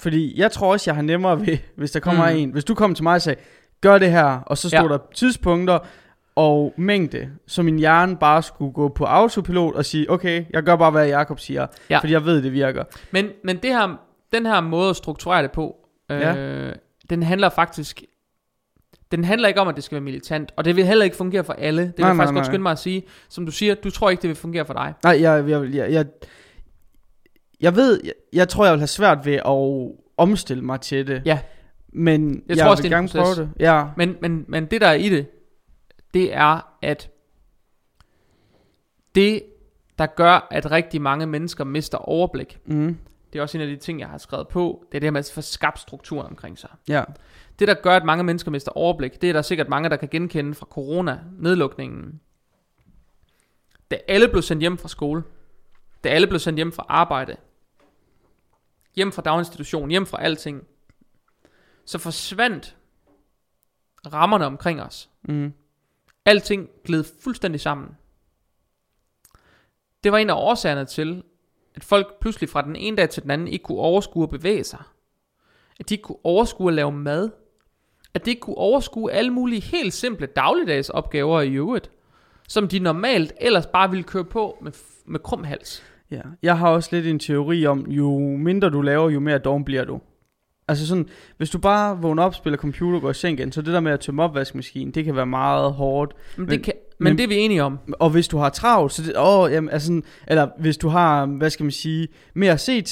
fordi jeg tror også, jeg har nemmere ved, hvis der kommer Mm. en... Hvis du kommer til mig og sagde, gør det her, og så Ja. ja. der tidspunkter og mængde, så min hjerne bare skulle gå på autopilot og sige, okay, jeg gør bare, hvad Jakob siger, Ja. fordi jeg ved, det virker. Men, men det her, den her måde at strukturere det på, øh, Ja. den handler faktisk... Den handler ikke om, at det skal være militant, og det vil heller ikke fungere for alle. Det vil Nej, jeg nej, faktisk godt nej. skynde mig at sige. Som du siger, du tror ikke, det vil fungere for dig. Nej, jeg, jeg, jeg, jeg, jeg ved, jeg, jeg tror, jeg vil have svært ved at omstille mig til det. Ja. Men Jeg jeg, tror også, vil det er gerne prøve proces. det. Ja, Men, men, men det der er i det, det er, at det, der gør, at rigtig mange mennesker mister overblik, mm, det er også en af de ting, jeg har skrevet på, det er det her med at få skabt strukturen omkring sig. ja, Det, der gør, at mange mennesker mister overblik, det er der sikkert mange, der kan genkende fra corona-nedlukningen. Da alle blev sendt hjem fra skole, da alle blev sendt hjem fra arbejde, hjem fra daginstitution, hjem fra alting, så forsvandt rammerne omkring os. mm, Alting gled fuldstændig sammen. Det var en af årsagerne til, at folk pludselig fra den ene dag til den anden ikke kunne overskue at bevæge sig. At de ikke kunne overskue at lave mad. At de ikke kunne overskue alle mulige helt simple dagligdags opgaver i øvrigt. Som de normalt ellers bare ville køre på med, med krum hals. ja. Jeg har også lidt en teori om, jo mindre du laver, jo mere doven bliver du. Altså sådan, hvis du bare vågner op, spiller computer, går i seng igen, så det der med at tømme opvaskemaskinen, det kan være meget hårdt. Men, Men- det, kan, men, men- det er vi enige om. Og hvis du har travlt, så det, åh, jamen, altså sådan, eller hvis du har, hvad skal man sige, mere CT,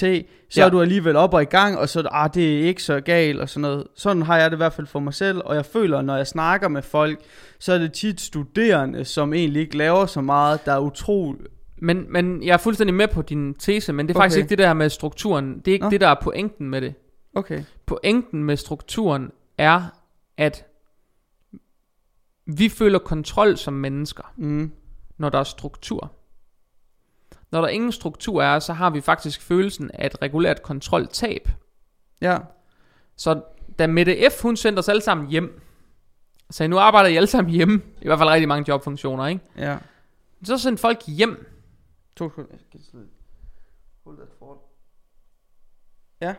så Ja. er du alligevel op og i gang, og så ah, det er ikke så galt og sådan noget. Sådan har jeg det i hvert fald for mig selv, og jeg føler, når jeg snakker med folk, så er det tit studerende, som egentlig ikke laver så meget, der er utroligt. Men, men jeg er fuldstændig med på din tese, men det er okay. faktisk ikke det der med strukturen. Det er ikke Nå. det, der er pointen med det. Okay. Pointen med strukturen er, at vi føler kontrol som mennesker, Mm. når der er struktur. Når der ingen struktur er, så har vi faktisk følelsen af et regulært kontroltab. Ja. Så da Mette F. hun sendte os alle sammen hjem, sagde, nu arbejder I alle sammen hjemme, i hvert fald rigtig mange jobfunktioner, ikke? Ja. Så sendte folk hjem, To sekunder. Holde det for. Ja.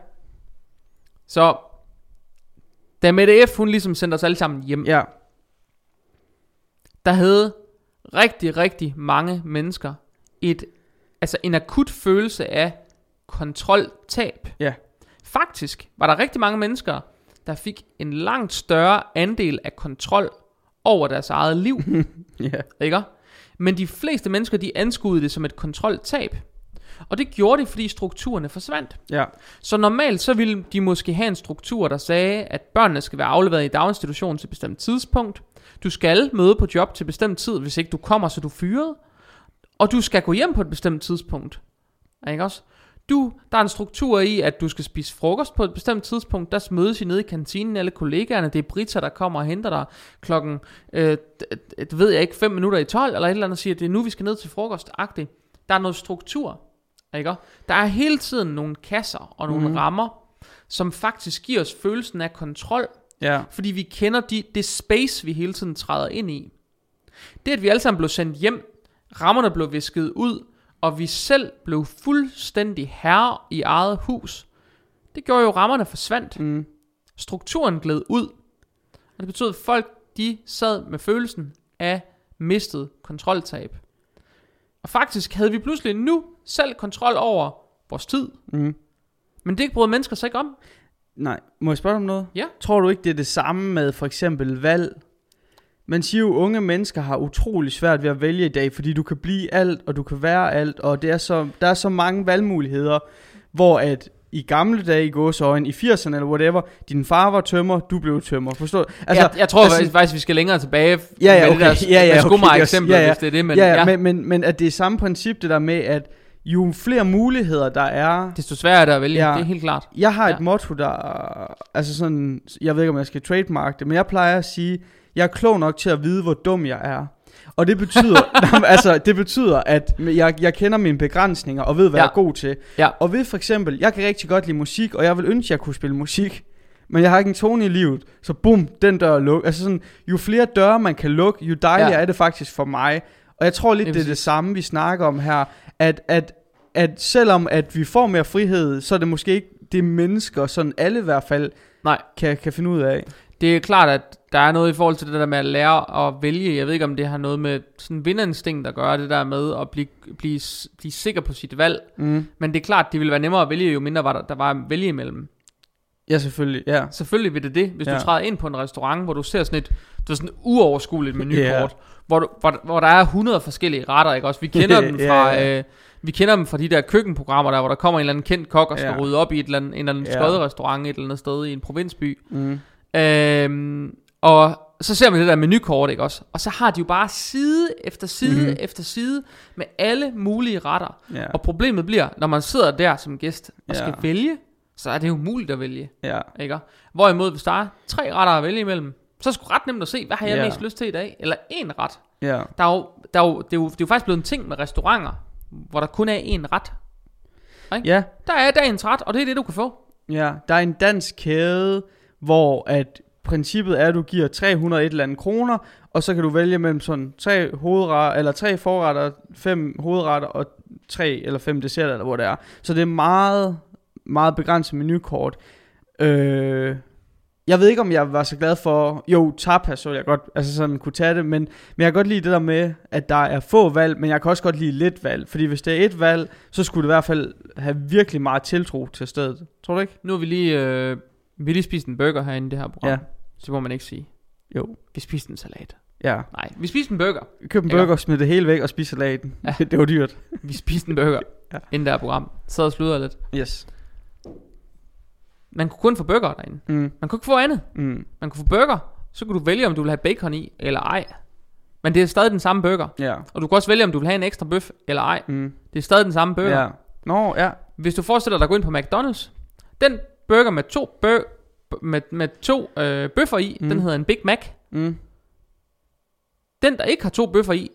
Så Da Mette F. hun ligesom sendte os alle sammen hjem, Ja. der havde rigtig, rigtig mange mennesker et, altså en akut følelse af kontroltab. Ja. Faktisk var der rigtig mange mennesker, der fik en langt større andel af kontrol over deres eget liv, Ja. ikke? Men de fleste mennesker, de anskuede det som et kontroltab. Og det gjorde de, fordi strukturerne forsvandt. Ja. Så normalt så ville de måske have en struktur, der sagde, at børnene skal være afleveret i daginstitutionen til et bestemt tidspunkt. Du skal møde på job til bestemt tid, hvis ikke du kommer, så du fyret. Og du skal gå hjem på et bestemt tidspunkt. Ikke også? Du, der er en struktur i, at du skal spise frokost på et bestemt tidspunkt. Der mødes I nede i kantinen, alle kollegaerne. Det er Brita, der kommer og henter dig klokken, øh, det ved jeg ikke, 5 minutter i 12, eller et eller andet, og siger, at det er nu, vi skal ned til frokost -agtigt. Der er noget struktur. Ikke? Der er hele tiden nogle kasser og nogle mm. rammer, som faktisk giver os følelsen af kontrol, Ja. fordi vi kender de, det space, vi hele tiden træder ind i. Det, at vi alle sammen blev sendt hjem, rammerne blev visket ud, og vi selv blev fuldstændig herre i eget hus, det gjorde jo, at rammerne forsvandt. Mm. Strukturen gled ud, og det betød, at folk de sad med følelsen af mistet kontroltab. Og faktisk havde vi pludselig nu selv kontrol over vores tid, Mm. men det brød mennesker sig ikke om. Nej, må jeg spørge om noget? Ja. Tror du ikke, det er det samme med for eksempel valg? Man siger jo, unge mennesker har utrolig svært ved at vælge i dag, fordi du kan blive alt, og du kan være alt, og det er så, der er så mange valgmuligheder, hvor at i gamle dage i gåsøjne, i 80'erne eller whatever, din far var tømmer, du blev tømmer, forstår? Altså, jeg, jeg tror altså, faktisk, faktisk, vi skal længere tilbage Ja, ja, med okay. det der Ja, ja, med okay, eksempler, ja, ja. hvis det er det, men ja, ja, ja. Men, men, men at det er samme princip, det der med, at jo flere muligheder der er, desto sværere er det at vælge, Ja. det er helt klart. Jeg har et Ja. motto, der... Altså sådan... Jeg ved ikke, om jeg skal trademark det, men jeg plejer at sige, jeg er klog nok til at vide, hvor dum jeg er. Og det betyder, altså, det betyder, at jeg, jeg kender mine begrænsninger og ved, hvad Ja. jeg er god til. Ja. Og ved for eksempel, jeg kan rigtig godt lide musik, og jeg vil ønske, at jeg kunne spille musik. Men jeg har ikke en tone i livet, så bum, den dør er lukket. Altså sådan, jo flere døre man kan lukke, jo dejligere ja. er det faktisk for mig. Og jeg tror lidt, Det det er det samme, vi snakker om her. At, at, at selvom at vi får mere frihed, så er det måske ikke det mennesker, sådan alle i hvert fald, Nej. kan, kan finde ud af. Det er klart, at der er noget i forhold til det der med at lære at vælge. Jeg ved ikke, om det har noget med sådan vinderinstinkt at gøre, det der med at blive, blive, blive sikker på sit valg. Mm. Men det er klart, det ville være nemmere at vælge, jo mindre var der, der var at vælge imellem. Ja, selvfølgelig, ja. Selvfølgelig vil det det, hvis ja. Du træder ind på en restaurant, hvor du ser sådan et du sådan et uoverskueligt menukort, Ja. hvor, du, hvor, hvor der er 100 forskellige retter, ikke også? Vi kender dem fra... ja. Øh, vi kender dem fra de der køkkenprogrammer der, hvor der kommer en eller anden kendt kok og skal Ja. rydde op i et eller andet, en eller anden Ja. skodderestaurant et eller andet sted i en provinsby. Mm. Øhm, og så ser man det der menukort, ikke også? Og så har de jo bare side efter side mm-hmm. efter side med alle mulige retter. Ja. Og problemet bliver, når man sidder der som gæst og Ja. skal vælge, så er det jo muligt at vælge. ja. Ikke? Hvorimod, hvis der er tre retter at vælge imellem, så er det sgu ret nemt at se, hvad har jeg Ja. mest lyst til i dag? Eller én ret. Ja. Der er jo, der er jo, det, er jo, det er jo faktisk blevet en ting med restauranter, hvor der kun er én ret. Ja. Der er dagens ret, og det er det, du kan få. Ja, der er en dansk kæde, hvor at princippet er, at du giver 300 et eller andet kroner, og så kan du vælge mellem sådan tre hovedretter, eller tre forretter, fem hovedretter og tre eller fem desserter, eller hvor det er. Så det er meget, meget begrænset menukort. Øh, jeg ved ikke, om jeg var så glad for, jo, tapas, så jeg godt, altså sådan kunne tage det, men, men jeg kan godt lide det der med, at der er få valg, men jeg kan også godt lide lidt valg, fordi hvis det er et valg, så skulle det i hvert fald have virkelig meget tiltro til stedet. Tror du ikke? Nu har vi lige, øh, vi har lige spist en burger herinde i det her program. Ja. Så må man ikke sige. Jo. Vi spiste en salat. Ja. Nej, vi spiste en burger. Køb en Ikke? burger, smid det hele væk og spis salaten. Ja. Det var dyrt. Vi spiste en burger Ja. inden det her program. Sad og sludrede lidt. Yes. Man kunne kun få burger derinde. Mm. Man kunne ikke få andet. Mm. Man kunne få burger. Så kunne du vælge, om du vil have bacon i, eller ej. Men det er stadig den samme burger. Ja. Og du kan også vælge, om du vil have en ekstra bøf, eller ej. Mm. Det er stadig den samme burger. Ja. Nå, ja. Hvis du forestiller dig at gå ind på McDonald's, den burger med to, bø- med, med to øh, bøffer i, mm. den hedder en Big Mac. Mm. Den, der ikke har to bøffer i,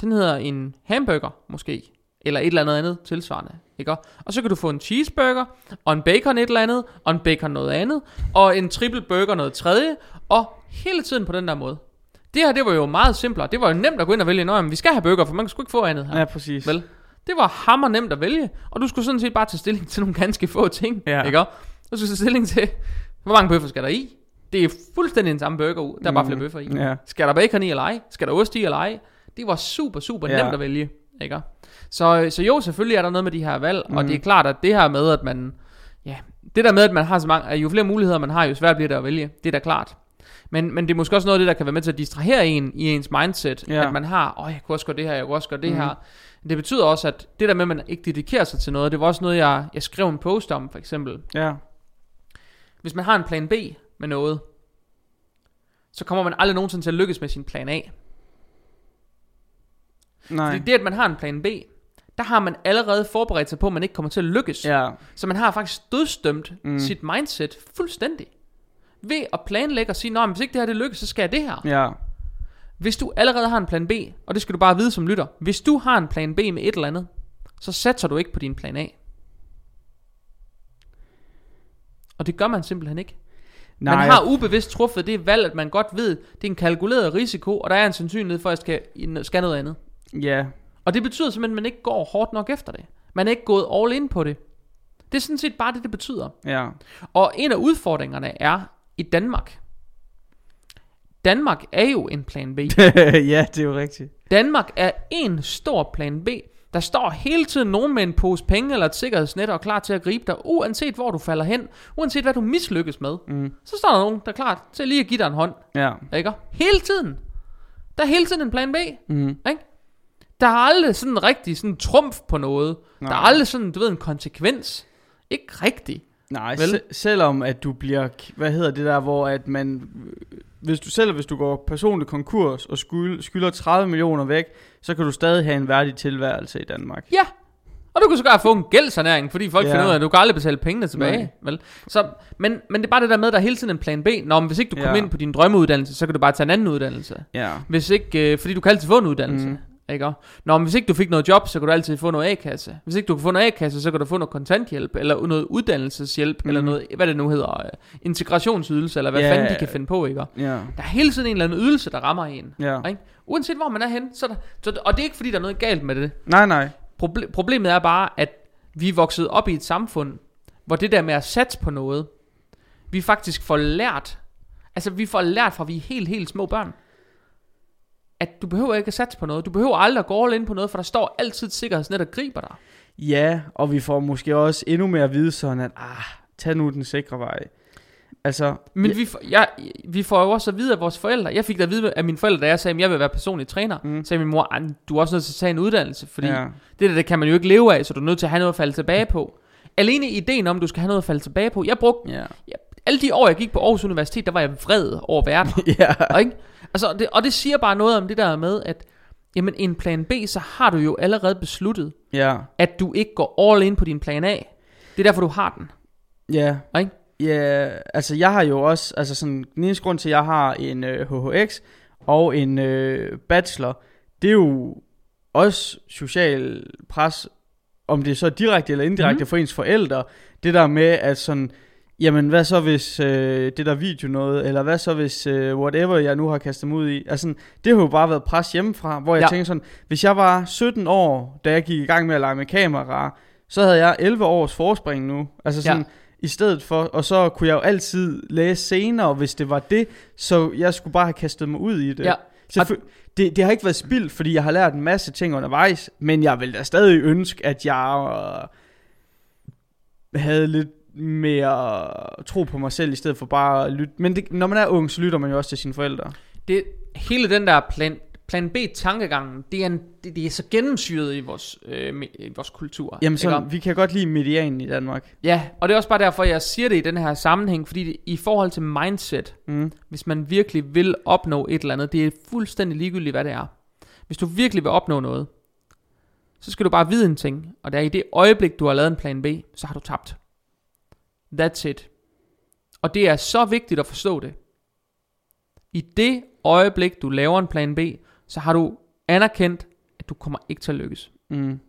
den hedder en hamburger, måske. Eller et eller andet andet tilsvarende. Ikke? Og så kan du få en cheeseburger, og en bacon et eller andet, og en bacon noget andet, og en triple burger noget tredje, og hele tiden på den der måde. Det her, det var jo meget simplere. Det var jo nemt at gå ind og vælge, Nå, jamen, vi skal have burger, for man kan sgu ikke få andet her. Ja, præcis. Vel? Det var hammer nemt at vælge, og du skulle sådan set bare tage stilling til nogle ganske få ting, Ja. ikke? Du skulle tage stilling til, hvor mange bøffer skal der i? Det er fuldstændig den samme burger, der er bare flere bøffer i. Ja. Skal der bacon i eller ej? Skal der ost i eller ej? Det var super, super Ja. nemt at vælge. Ikke? Så, så jo, selvfølgelig er der noget med de her valg, mm. og det er klart, at det her med, at man... Ja, det der med, at man har så mange... at Jo flere muligheder man har, jo svært bliver det at vælge. Det er da klart. Men, men det er måske også noget af det, der kan være med til at distrahere en i ens mindset. Ja. At man har, åh, jeg kunne også gøre det her, jeg kunne også gøre det Mhm. her. Det betyder også, at det der med, at man ikke dedikerer sig til noget, det var også noget, jeg, jeg skrev en post om, for eksempel. Ja. Hvis man har en plan B med noget, så kommer man aldrig nogensinde til at lykkes med sin plan A. Nej. Fordi det, at man har en plan B, der har man allerede forberedt sig på, at man ikke kommer til at lykkes. Ja. Så man har faktisk dødstømt Mm. sit mindset fuldstændig. Ved at planlægge og sige, men hvis ikke det her det lykkes, så skal jeg det her. Ja. Ja. Hvis du allerede har en plan B, og det skal du bare vide som lytter. Hvis du har en plan B med et eller andet, så satser du ikke på din plan A. Og det gør man simpelthen ikke. Nej, man har ubevidst truffet det valg, at man godt ved, det er en kalkuleret risiko, og der er en sandsynlighed for, at jeg skal, skal noget andet. Ja. Og det betyder simpelthen, at man ikke går hårdt nok efter det. Man er ikke gået all in på det. Det er sådan set bare det, det betyder. Ja. Og en af udfordringerne er i Danmark. Danmark er jo en plan B. ja, det er jo rigtigt. Danmark er en stor plan B. Der står hele tiden nogen med en pose penge eller et sikkerhedsnet og er klar til at gribe dig, uanset hvor du falder hen, uanset hvad du mislykkes med. Mm. Så står der nogen, der er klar til lige at give dig en hånd. Ja. Ikke? Hele tiden. Der er hele tiden en plan B. Mm. Ikke? Der er aldrig sådan en rigtig sådan trumf på noget. Nej. Der er aldrig sådan, du ved, en konsekvens. Ikke rigtig. Nej, Vel? se, selvom at du bliver, hvad hedder det der, hvor at man, hvis du selv hvis du går personlig konkurs og skyld, skylder 30 millioner væk, så kan du stadig have en værdig tilværelse i Danmark. Ja. Og du kan sågar få en gældssanering, fordi folk Ja. finder ud af, at du kan aldrig betale pengene tilbage. Nej. Vel? Så, men, men det er bare det der med, at der er hele tiden en plan B. Nå, men hvis ikke du kommer Ja. ind på din drømmeuddannelse, så kan du bare tage en anden uddannelse. Ja. Hvis ikke, øh, fordi du kan altid få en uddannelse. Mm. Ikke? Nå, men hvis ikke du fik noget job, så kan du altid få noget A-kasse. Hvis ikke du kan få noget A-kasse, så kan du få noget kontanthjælp, eller noget uddannelseshjælp, mm. eller Mm. noget, hvad det nu hedder, øh, integrationsydelse, eller hvad Ja. fanden de kan finde på, ikke? Ja. Der er hele tiden en eller anden ydelse, der rammer en. Ja. Ikke? Uanset hvor man er hen, så er der, så, og det er ikke fordi, der er noget galt med det. Nej, nej. Proble- problemet er bare, at vi er vokset op i et samfund, hvor det der med at satse på noget, vi faktisk får lært, altså vi får lært fra vi er helt, helt små børn, at du behøver ikke at satse på noget. Du behøver aldrig at gå all in på noget, for der står altid et sikkerhedsnet, der griber dig. Ja, og vi får måske også endnu mere at vide sådan, at ah, tag nu den sikre vej. Altså, Men ja, vi, får, jeg, vi får jo også at vide af vores forældre. Jeg fik da at vide af mine forældre, da jeg sagde, at jeg vil være personlig træner. Mm. Sagde min mor, "Ej, du er også nødt til at tage en uddannelse, fordi ja, Det der, det kan man jo ikke leve af, så du er nødt til at have noget at falde tilbage på. Alene ideen om, at du skal have noget at falde tilbage på. Jeg brugte, ja, alle de år, jeg gik på Aarhus Universitet, der var jeg vred over verden. ja, og, ikke? Altså, det, og det siger bare noget om det der med, at jamen, en plan B, så har du jo allerede besluttet, ja, at du ikke går all in på din plan A. Det er derfor, du har den. ja. Ikke? Ja, altså jeg har jo også, altså sådan, den eneste grund til, at jeg har en øh, HHX og en øh, bachelor, det er jo også social pres, om det er så direkte eller indirekte mm. for ens forældre. Det der med, at sådan, jamen hvad så hvis øh, det der video noget, eller hvad så hvis øh, whatever jeg nu har kastet mig ud i. Altså, det har jo bare været pres hjemmefra, hvor jeg Ja. tænker sådan, hvis jeg var 17 år, da jeg gik i gang med at lege med kamera, så havde jeg 11 års forspring nu. Altså sådan, Ja. i stedet for, og så kunne jeg jo altid læse senere, hvis det var det, så jeg skulle bare have kastet mig ud i det. Ja. Selvfø- det, det har ikke været spildt, fordi jeg har lært en masse ting undervejs, men jeg vil da stadig ønske, at jeg øh, havde lidt mere tro på mig selv, i stedet for bare at lytte. Men det, når man er ung, så lytter man jo også til sine forældre. Det, hele den der plan, plan B-tankegangen, det er, en, det, det er så gennemsyret i vores, øh, i vores kultur. Jamen ikke? sådan, vi kan godt lide medianen i Danmark. Ja, og det er også bare derfor, jeg siger det i den her sammenhæng, fordi det, i forhold til mindset, Mm. hvis man virkelig vil opnå et eller andet, det er fuldstændig ligegyldigt, hvad det er. Hvis du virkelig vil opnå noget, så skal du bare vide en ting, og det er i det øjeblik, du har lavet en plan B, så har du tabt. That's it. Og det er så vigtigt at forstå det. I det øjeblik, du laver en plan B, så har du anerkendt, at du kommer ikke til at lykkes. Mm.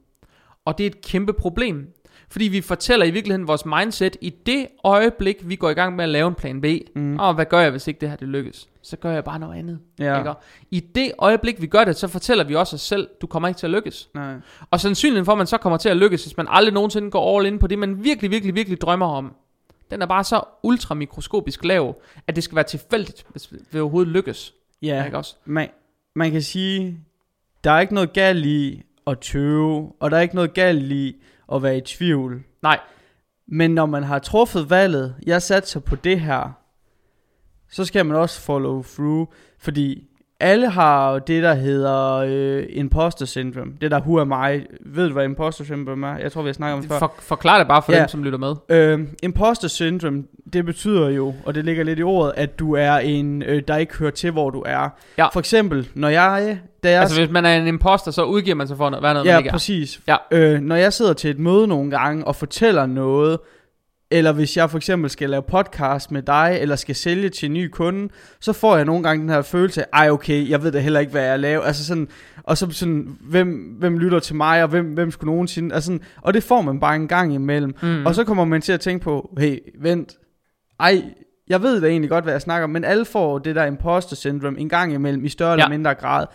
Og det er et kæmpe problem. Fordi vi fortæller i virkeligheden vores mindset, i det øjeblik, vi går i gang med at lave en plan B, Mm. og hvad gør jeg, hvis ikke det her det lykkes? Så gør jeg bare noget andet. Ja. Ikke? I det øjeblik, vi gør det, så fortæller vi også os selv, du kommer ikke til at lykkes. Nej. Og sandsynligheden for, at man så kommer til at lykkes, hvis man aldrig nogensinde går all in på det, man virkelig, virkelig, virkelig drømmer om, den er bare så ultramikroskopisk lav, at det skal være tilfældigt, hvis det overhovedet lykkes. Ja, Ikke også? man, man kan sige, der er ikke noget galt i at tøve, og der er ikke noget galt i at være i tvivl. Nej, Men når man har truffet valget, jeg satser på det her, så skal man også follow through, fordi alle har jo det, der hedder øh, imposter syndrome. Det der, who am I? Ved du, hvad imposter syndrome er? Jeg tror, vi har snakket om det før. for, forklar det bare for Ja. dem, som lytter med. Øh, imposter syndrome, det betyder jo, og det ligger lidt i ordet, at du er en, øh, der ikke hører til, hvor du er. Ja. For eksempel, når jeg, da jeg Altså, hvis man er en imposter, så udgiver man sig for at være noget, man Ja, ikke er. præcis. Ja. Øh, når jeg sidder til et møde nogle gange og fortæller noget, eller hvis jeg for eksempel skal lave podcast med dig, eller skal sælge til en ny kunde, så får jeg nogle gange den her følelse af, ej okay, jeg ved da heller ikke, hvad jeg laver. Altså sådan, og så sådan, hvem, hvem lytter til mig, og hvem, hvem skulle nogensinde, altså sådan, og det får man bare en gang imellem. Mm. Og så kommer man til at tænke på, hey, vent, ej, jeg ved da egentlig godt, hvad jeg snakker om, men alle får det der imposter syndrome en gang imellem, i større ja. Eller mindre grad.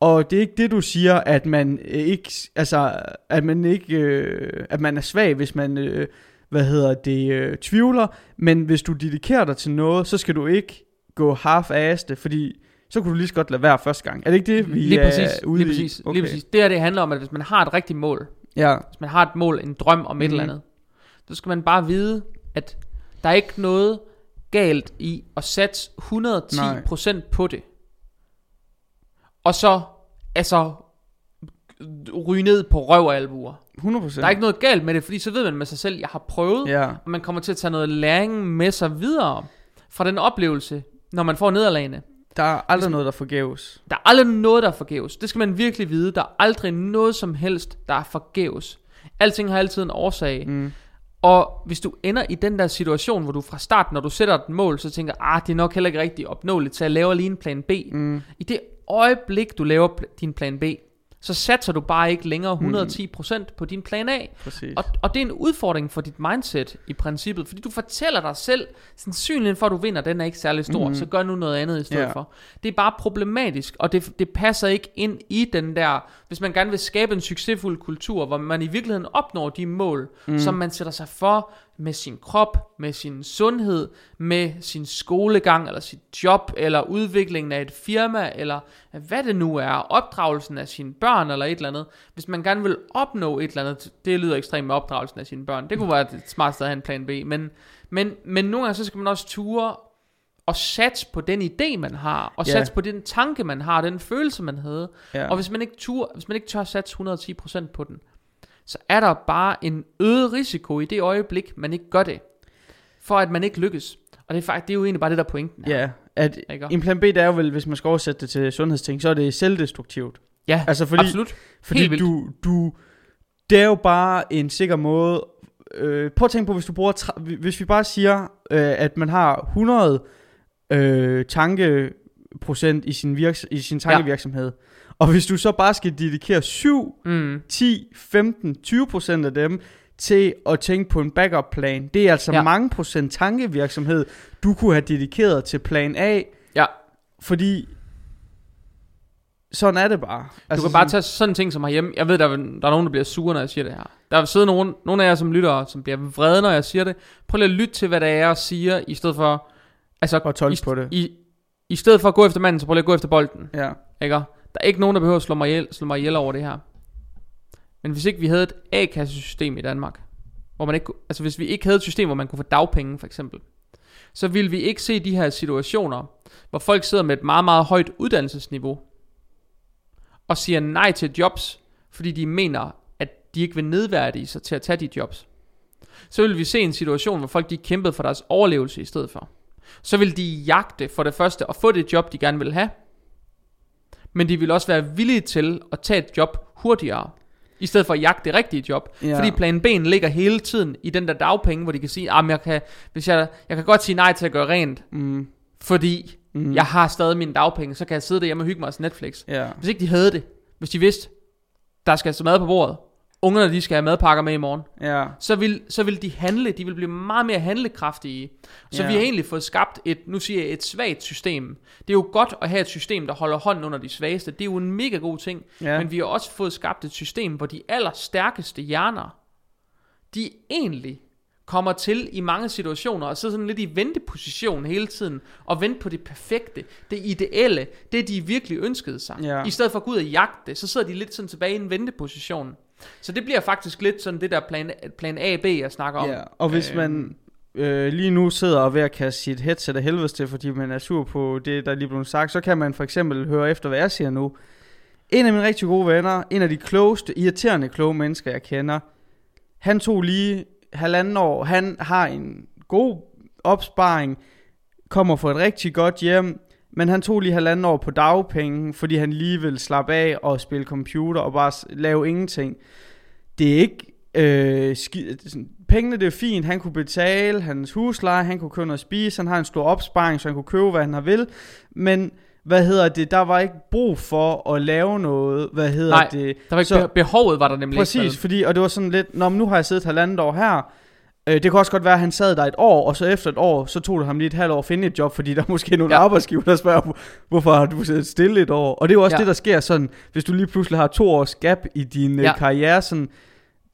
Og det er ikke det, du siger, at man ikke, altså, at man ikke, øh, at man er svag, hvis man, øh, hvad hedder det, øh, tvivler. Men hvis du dedikerer dig til noget, så skal du ikke gå half-assed, fordi så kunne du lige så godt lade være første gang. Er det ikke det, vi lige er præcis, ude lige i? præcis, lige præcis. Det her, det handler om, at hvis man har et rigtigt mål, Ja, hvis man har et mål, en drøm om et Mhm. eller andet, så skal man bare vide, at der er ikke noget galt i at satse 110% på det. Og så, altså, ryge ned på røv og albuer. 100%. Der er ikke noget galt med det, fordi så ved man med sig selv, jeg har prøvet, Ja, og man kommer til at tage noget læring med sig videre fra den oplevelse, når man får nederlagene. der er aldrig noget, der forgæves. Der er aldrig noget, der er forgæves. Det skal man virkelig vide. Der er aldrig noget som helst, der er forgæves. Alting har altid en årsag. Mm. Og hvis du ender i den der situation, hvor du fra start, når du sætter et mål, så tænker, ah, det er nok heller ikke rigtig opnåeligt, så jeg laver lige en plan B. Mm. I det øjeblik, du laver din plan B, så satser du bare ikke længere 110% på din plan A. Præcis. Og, og det er en udfordring for dit mindset i princippet, fordi du fortæller dig selv, sandsynligheden for at du vinder, den er ikke særlig stor, mm. så gør nu noget andet i stedet Ja. for. Det er bare problematisk, og det, det passer ikke ind i den der, hvis man gerne vil skabe en succesfuld kultur, hvor man i virkeligheden opnår de mål, mm. som man sætter sig for med sin krop, med sin sundhed, med sin skolegang, eller sit job, eller udviklingen af et firma, eller hvad det nu er, opdragelsen af sine børn, eller et eller andet. Hvis man gerne vil opnå et eller andet, det lyder ekstremt med opdragelsen af sine børn, det kunne være et smart sted at have en plan B, men, men, men nogle gange så skal man også ture og satse på den idé, man har, og Ja. satse på den tanke, man har, den følelse, man havde. ja. Og hvis man ikke tur, hvis man ikke tør satse 110% på den, så er der bare en øget risiko i det øjeblik, man ikke gør det, for at man ikke lykkes. Og det er, faktisk, det er jo egentlig bare det, der er pointen her. Ja, at Ikke? en plan B, det er jo vel, hvis man skal oversætte det til sundhedsting, så er det selvdestruktivt. Ja, Altså fordi, absolut. fordi Helt vildt. du, du, det er jo bare en sikker måde, øh, prøv at tænke på, hvis du bruger, hvis vi bare siger, øh, at man har 100 øh, tankeprocent i sin, virks, i sin tankevirksomhed, og hvis du så bare skal dedikere 7, Mm. 10, 15, 20 procent af dem til at tænke på en backup plan. Det er altså ja. Mange procent tankevirksomhed, du kunne have dedikeret til plan A, Ja, fordi sådan er det bare. altså, du kan bare tage sådan en ting som herhjemme. Jeg ved, der er, der er nogen, der bliver sure, når jeg siger det her. Der vil sidde nogen, nogle af jer som lytter, som bliver vrede, når jeg siger det. Prøv lige at lytte til, hvad det er, jeg siger, i stedet for... Altså, Og tolke på det. I, I stedet for at gå efter manden, så prøv lige at gå efter bolden. Ja. Ikke? Der er ikke nogen, der behøver at slå mig ihjel, slå mig ihjel over det her. Men hvis ikke vi havde et A-kassesystem i Danmark, hvor man ikke, altså hvis vi ikke havde et system, hvor man kunne få dagpenge for eksempel, så ville vi ikke se de her situationer, hvor folk sidder med et meget, meget højt uddannelsesniveau, og siger nej til jobs, fordi de mener, at de ikke vil nedværdige sig til at tage de jobs. Så vil vi se en situation, hvor folk de kæmpede for deres overlevelse i stedet for. Så vil de jagte for det første at få det job, de gerne vil have, men de vil også være villige til at tage et job hurtigere, i stedet for at jagte det rigtige job. Ja. Fordi plan B'en ligger hele tiden i den der dagpenge, hvor de kan sige, at jeg kan, hvis jeg, jeg kan godt sige nej til at gøre rent, Mm. fordi Mm. jeg har stadig mine dagpenge, så kan jeg sidde derhjemme og hygge mig til Netflix. Ja. Hvis ikke de havde det, hvis de vidste, der skal altså mad på bordet, ungerne de skal have madpakker med i morgen, Ja. så vil, så vil de handle, de vil blive meget mere handlekraftige. Så Ja. vi har egentlig fået skabt et, nu siger jeg, et svagt system. Det er jo godt at have et system, der holder hånden under de svageste. Det er jo en mega god ting. Ja. Men vi har også fået skabt et system, hvor de allerstærkeste hjerner, de egentlig kommer til i mange situationer og sidder sådan lidt i venteposition hele tiden og vente på det perfekte, det ideelle, det de virkelig ønskede sig. Ja. I stedet for at gå ud og jagte det, så sidder de lidt sådan tilbage i en venteposition. Så det bliver faktisk lidt sådan det der plan, plan A B, jeg snakker om. Ja, og hvis man øh, lige nu sidder og ved at kaste sit headset af helvedes til, fordi man er sur på det, der er lige blevet sagt, så kan man for eksempel høre efter, hvad jeg siger nu. En af mine rigtig gode venner, en af de klogeste, irriterende kloge mennesker, jeg kender, han tog lige halvanden år, han har en god opsparing, kommer fra et rigtig godt hjem, men han tog lige halvanden år på dagpenge, fordi han lige ville slappe af og spille computer og bare lave ingenting. Det er ikke øh, ski, pengene det er fint, han kunne betale hans husleje, han kunne købe noget at spise, han har en stor opsparing, så han kunne købe, hvad han har vil, men hvad hedder det, der var ikke brug for at lave noget, hvad hedder Nej, det, Der var ikke så, behovet var der nemlig Præcis, ikke. fordi, og det var sådan lidt, Nå, men nu har jeg siddet halvandet år her, øh, det kan også godt være, at han sad der et år, og så efter et år, så tog det ham lige et halvt år at finde et job, fordi der er måske nogle Ja. arbejdsgiver, der spørger, "Hvor- hvorfor har du siddet stille et år? Og det er jo også Ja. det, der sker sådan, hvis du lige pludselig har to års gap i din Ja. ja. karriere, sådan,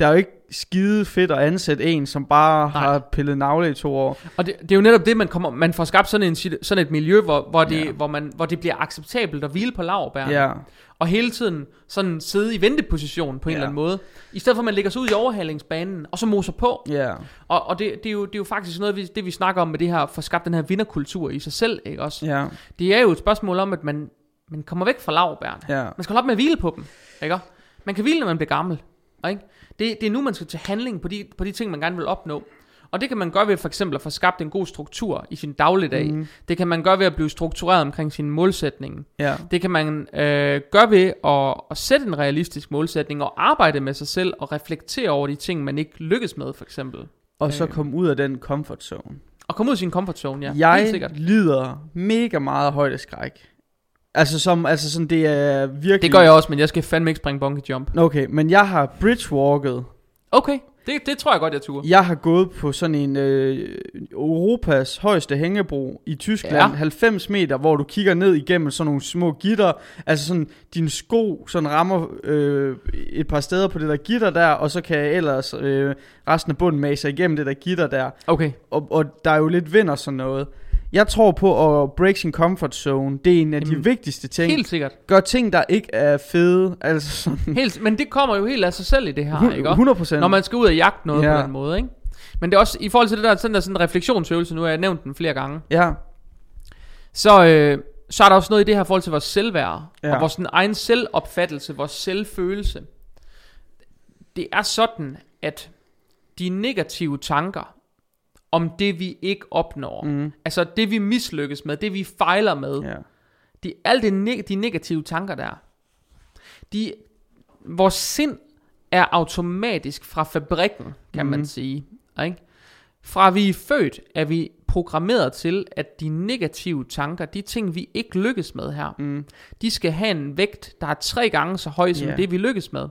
der er jo ikke skide fedt at ansætte en, som bare Nej. Har pillet navle i to år. Og det, det er jo netop det, man kommer, man får skabt sådan, en, sådan et miljø, hvor, hvor, det, Ja. hvor, man, hvor det bliver acceptabelt at hvile på laverbærene. Ja, Og hele tiden sådan sidde i venteposition på en Ja. eller anden måde. I stedet for, at man lægger sig ud i overhalingsbanen, og så moser på. ja, Og, og det, det, er jo, det er jo faktisk noget, vi, det vi snakker om med det her, for skabt den her vinderkultur i sig selv, ikke også? ja, Det er jo et spørgsmål om, at man, man kommer væk fra laverbærene. ja. Man skal holde op med at hvile på dem, ikke? Man kan hvile, når man bliver gammel, ikke? Det, det er nu, man skal tage handling på de, på de ting, man gerne vil opnå. Og det kan man gøre ved for eksempel at få skabt en god struktur i sin dagligdag. Mm. Det kan man gøre ved at blive struktureret omkring sin målsætning. ja. Det kan man øh, gøre ved at, at sætte en realistisk målsætning og arbejde med sig selv og reflektere over de ting, man ikke lykkes med, for eksempel. Og så Øh. kom ud af den comfort zone. Og komme ud af sin comfort zone, ja. Helt jeg lider mega meget af højdeskræk. Altså som, altså sådan, det er virkelig... Det gør jeg også, men jeg skal fandme ikke springe bungee jump. Okay, men jeg har bridgewalket. Okay, det, det tror jeg godt, jeg turde. Jeg har gået på sådan en øh, Europas højeste hængebro i Tyskland. Ja. Ja. 90 meter, hvor du kigger ned igennem sådan nogle små gitter. Altså sådan, dine sko sådan rammer øh, et par steder på det der gitter der, og så kan jeg ellers øh, resten af bunden mase igennem det der gitter der. Okay, Og, og der er jo lidt vind og sådan noget. Jeg tror på at break sin comfort zone. Det er en af de Jamen, vigtigste ting. helt sikkert. Gør ting, der ikke er fede. Altså sådan... Helt, men det kommer jo helt af sig selv i det her, ikke? også? 100 procent. Når man skal ud og jagte noget Ja. på den måde, ikke? Men det er også, i forhold til det der, sådan der sådan en refleksionsøvelse, nu har jeg nævnt den flere gange, Ja, så, øh, så er der også noget i det her forhold til vores selvværd, ja. Og vores egen selvopfattelse, vores selvfølelse. Det er sådan, at de negative tanker om det, vi ikke opnår, mm. altså det, vi mislykkes med, det, vi fejler med, ja. de, alle de, neg- de negative tanker der, de, vores sind er automatisk fra fabrikken, kan mm. man Mhm. sige. Ikke? Fra vi er født, er vi programmeret til, at de negative tanker, de ting, vi ikke lykkes med her, Mm, de skal have en vægt, der er tre gange så høj som Ja. det, vi lykkes med.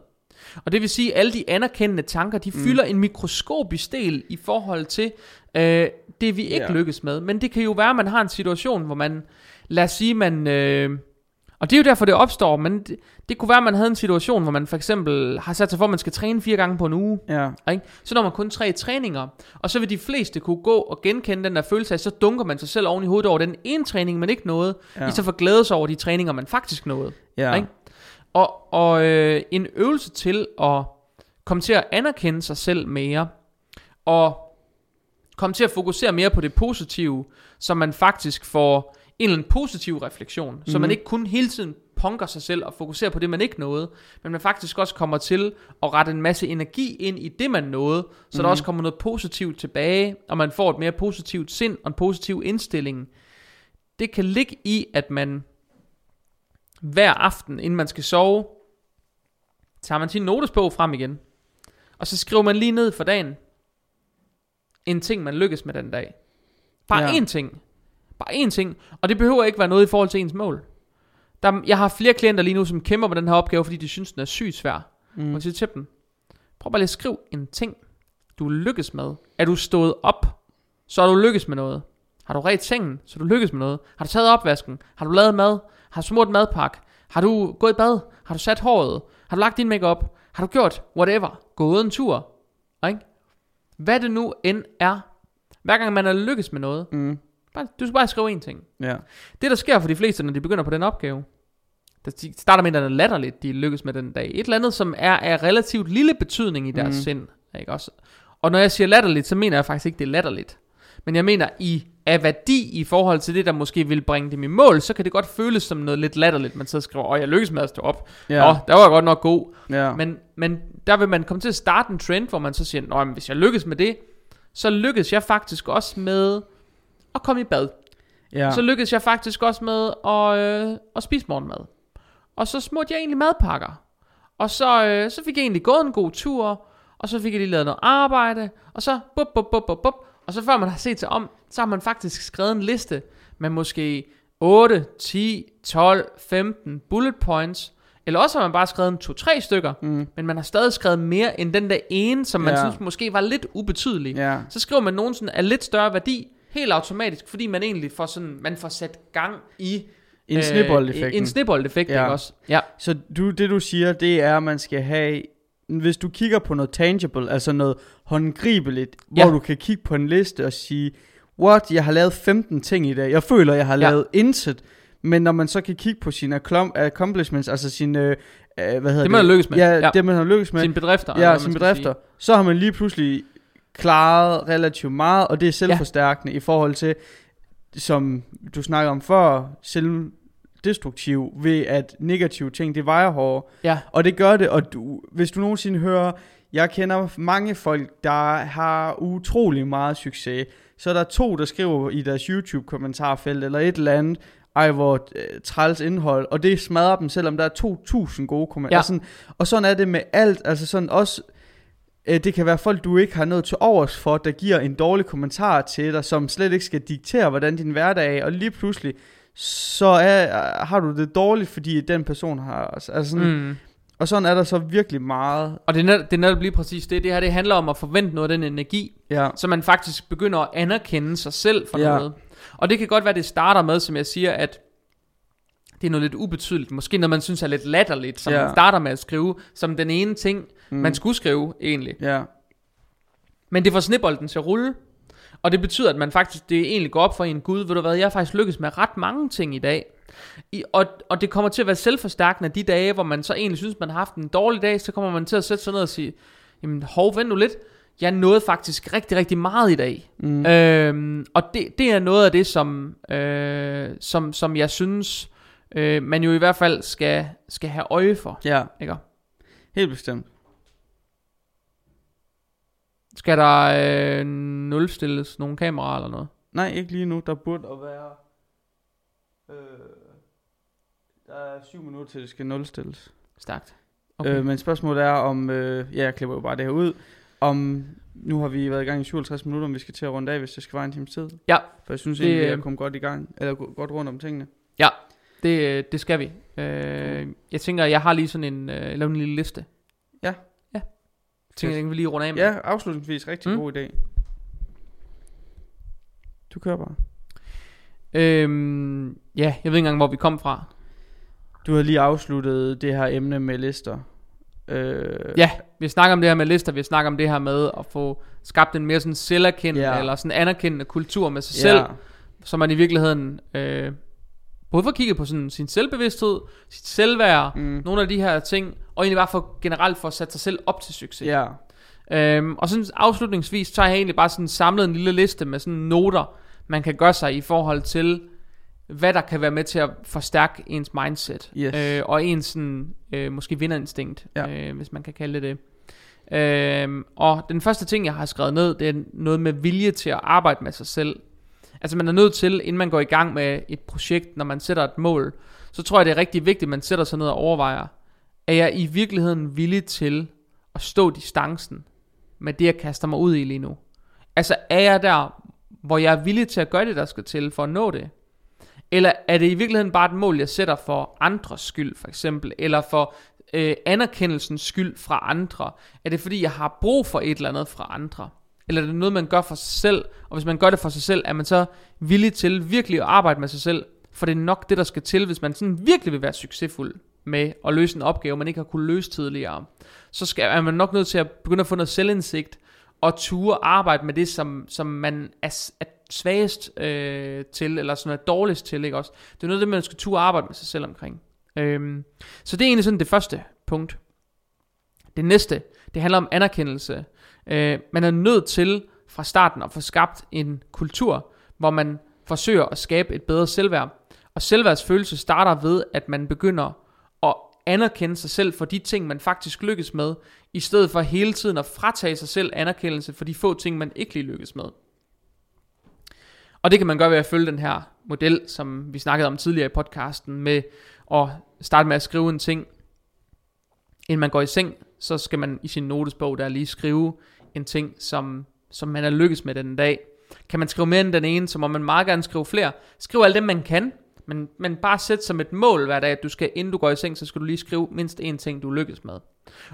Og det vil sige, at alle de anerkendende tanker, de mm. fylder en mikroskopisk del i forhold til øh, det, vi ikke Ja. lykkes med. Men det kan jo være, at man har en situation, hvor man, lad os sige, man... Øh, og det er jo derfor, det opstår, men det, det kunne være, at man havde en situation, hvor man for eksempel har sat sig for, at man skal træne fire gange på en uge. ja. Ikke? Så når man kun tre træninger, og så vil de fleste kunne gå og genkende den der følelse af, så dunker man sig selv oven i hovedet over den ene træning, man ikke nåede, ja. I så for glæde sig over de træninger, man faktisk nåede. Ja. Ikke? Og, og øh, en øvelse til at komme til at anerkende sig selv mere, og komme til at fokusere mere på det positive, så man faktisk får en eller anden positiv refleksion, mm. så man Mhm. ikke kun hele tiden punker sig selv og fokuserer på det, man ikke nåede, men man faktisk også kommer til at rette en masse energi ind i det, man nåede, så mm. der Mhm. også kommer noget positivt tilbage, og man får et mere positivt sind og en positiv indstilling. Det kan ligge i, at man hver aften, inden man skal sove, tager man sin notesbog frem igen. Og så skriver man lige ned for dagen, en ting, man lykkes med den dag. Bare Ja. én ting. Bare én ting. Og det behøver ikke være noget i forhold til ens mål. Der, jeg har flere klienter lige nu, som kæmper med den her opgave, fordi de synes, den er sygt svær. Mm. Og siger til dem, prøv bare lige at skrive en ting, du lykkes med. Er du stået op, så er du lykkes med noget. Har du ret sengen, så er du lykkes med noget. Har du taget opvasken? Har du lavet mad? Har du smurt madpakke? Har du gået i bad? Har du sat håret? Har du lagt din makeup? Har du gjort whatever? Gået en tur? Hvad det nu end er, hver gang man er lykkes med noget, Mm. bare, du skal bare skrive en ting. Ja. Det, der sker for de fleste, når de begynder på den opgave, der de starter med, at er latterligt, de lykkes med den dag. Et eller andet, som er af relativt lille betydning i deres mm. sind. Ikke også? Og når jeg siger latterligt, så mener jeg faktisk ikke, det er latterligt. Men jeg mener, i af værdi i forhold til det, der måske vil bringe dem i mål, så kan det godt føles som noget lidt latterligt, man så skriver, åh, jeg lykkes med at stå op. Ja. Åh, der var jeg godt nok god. ja. Men, men der vil man komme til at starte en trend, hvor man så siger, Nå, men hvis jeg lykkes med det, så lykkes jeg faktisk også med at komme i bad. ja. Så lykkedes jeg faktisk også med at, øh, at spise morgenmad. Og så smurte jeg egentlig madpakker. Og så, øh, så fik jeg egentlig gået en god tur, og så fik jeg lige lavet noget arbejde, og så bup, bup, bup, bup, bup. Og så før man har set sig om, så har man faktisk skrevet en liste med måske 8, 10, 12, 15 bullet points. Eller også har man bare skrevet en 2-3 stykker, Mm. men man har stadig skrevet mere end den der ene, som man Ja. synes måske var lidt ubetydelig. Ja. Så skriver man nogen sådan af lidt større værdi, helt automatisk, fordi man egentlig får sådan, man får sat gang i En øh, snibboldeffekt. En snibboldeffekt, Ja. også? Ja. Så du, det du siger, det er, at man skal have, hvis du kigger på noget tangible, altså noget håndgribeligt, Ja. hvor du kan kigge på en liste og sige, what, jeg har lavet 15 ting i dag, jeg føler, jeg har Ja. lavet intet, men når man så kan kigge på sine accom- accomplishments, altså sine, øh, øh, hvad hedder det? Det man har lykkes med. Ja, Ja. det man har lykkes med, Sine bedrifter. ja, sine bedrifter, så har man lige pludselig klaret relativt meget, og det er Ja. selvforstærkende i forhold til, som du snakker om før, selvdestruktiv ved at negative ting, det vejer hårdere. Ja. Og det gør det, og du, hvis du nogensinde hører, jeg kender mange folk, der har utrolig meget succes, så er der to, der skriver i deres YouTube-kommentarfelt, eller et eller andet, ej hvor øh, træls indhold, og det smadrer dem, selvom der er 2.000 gode kommentarer. Ja. Og, sådan, og sådan er det med alt, altså sådan også, øh, det kan være folk, du ikke har noget til overs for, der giver en dårlig kommentar til dig, som slet ikke skal diktere, hvordan din hverdag er, og lige pludselig, så er, har du det dårligt, fordi den person har, altså sådan, mm. Og sådan er der så virkelig meget, Og det er, det er netop lige præcis det. Det her, det handler om at forvente noget af den energi, ja, så man faktisk begynder at anerkende sig selv for Ja. noget. Og det kan godt være, det starter med, som jeg siger, at det er noget lidt ubetydeligt. Måske noget, man synes er lidt latterligt, som Ja. man starter med at skrive, som den ene ting, mm. man skulle skrive egentlig. ja, Men det får snibbolden til at rulle. Og det betyder, at man faktisk, det egentlig går op for en Gud, ved du hvad, jeg har faktisk lykkes med ret mange ting i dag. I, og, og det kommer til at være selvforstærkende de dage, hvor man så egentlig synes, man har haft en dårlig dag, så kommer man til at sætte sig ned og sige, jamen hov, vent nu lidt, jeg nåede faktisk rigtig, rigtig meget i dag. mm. Øhm, og det, det er noget af det, som, øh, som, som jeg synes, øh, man jo i hvert fald skal, skal have øje for. ja, Ikke? helt bestemt. Skal der øh, nulstilles nogle kameraer eller noget? Nej, ikke lige nu, der burde at være, øh, der er syv minutter til, det skal nulstilles. Stærkt. Okay. Øh, men spørgsmålet er om, øh, ja, jeg klipper jo bare det her ud, om, nu har vi været i gang i 57 minutter, om vi skal til at runde af, hvis det skal være en times tid. Ja. For jeg synes Det, egentlig, at øh, jeg kom godt i gang, eller godt rundt om tingene. Det, øh, det skal vi. Øh, jeg tænker, jeg har lige sådan en, øh, lavet en lille liste. Ja. Ja. Jeg tænker, kan vi lige runde af med. Ja, afslutningsvis, rigtig mm. god idé. Du kører bare. Øhm, ja, jeg ved ikke engang, hvor vi kom fra. Du har lige afsluttet det her emne med lister. Øh, Ja, vi snakker om det her med lister, vi snakker om det her med at få skabt en mere sådan selverkendende, Ja. eller sådan anerkendende kultur med sig selv, ja, så man i virkeligheden øh, både får kigget på sådan sin selvbevidsthed, sit selvværd, mm, nogle af de her ting, og egentlig bare for generelt for at sætte sig selv op til succes. ja, Øhm, og sådan afslutningsvis, så har jeg egentlig bare sådan samlet en lille liste med sådan noter, man kan gøre sig i forhold til, hvad der kan være med til at forstærke ens mindset. Yes. Øh, og ens sådan, øh, måske vinderinstinkt, Ja. øh, hvis man kan kalde det. Øhm, og den første ting, jeg har skrevet ned, det er noget med vilje til at arbejde med sig selv. Altså man er nødt til, inden man går i gang med et projekt, når man sætter et mål, så tror jeg, det er rigtig vigtigt, at man sætter sig ned og overvejer, er jeg i virkeligheden villig til at stå distancen med det, jeg kaster mig ud i lige nu? Altså er jeg der, hvor jeg er villig til at gøre det, der skal til for at nå det? Eller er det i virkeligheden bare et mål, jeg sætter for andres skyld, for eksempel? Eller for øh, anerkendelsens skyld fra andre? Er det fordi, jeg har brug for et eller andet fra andre? Eller er det noget, man gør for sig selv? Og hvis man gør det for sig selv, er man så villig til virkelig at arbejde med sig selv? For det er nok det, der skal til, hvis man sådan virkelig vil være succesfuld med at løse en opgave, man ikke har kunnet løse tidligere. Så skal, er man nok nødt til at begynde at få noget selvindsigt, og ture arbejde med det, som, som man er, er svagest øh, til, eller sådan er dårligst til, ikke også? Det er noget af det, man skal turde arbejde med sig selv omkring. Øhm, så det er egentlig sådan det første punkt. Det næste, det handler om anerkendelse. Øh, man er nødt til fra starten at få skabt en kultur, hvor man forsøger at skabe et bedre selvværd. Og selvværdsfølelse starter ved, at man begynder at anerkende sig selv for de ting, man faktisk lykkes med, i stedet for hele tiden at fratage sig selv anerkendelse for de få ting, man ikke lige lykkes med. Og det kan man gøre ved at følge den her model, som vi snakkede om tidligere i podcasten, med at starte med at skrive en ting, inden man går i seng, så skal man i sin notesbog der lige skrive en ting, som, som man er lykkes med den dag. Kan man skrive mere end den ene, så må man meget gerne skrive flere. Skriv alt det, man kan, men, men bare sæt som et mål hver dag, at du skal, inden du går i seng, så skal du lige skrive mindst én ting, du lykkes med.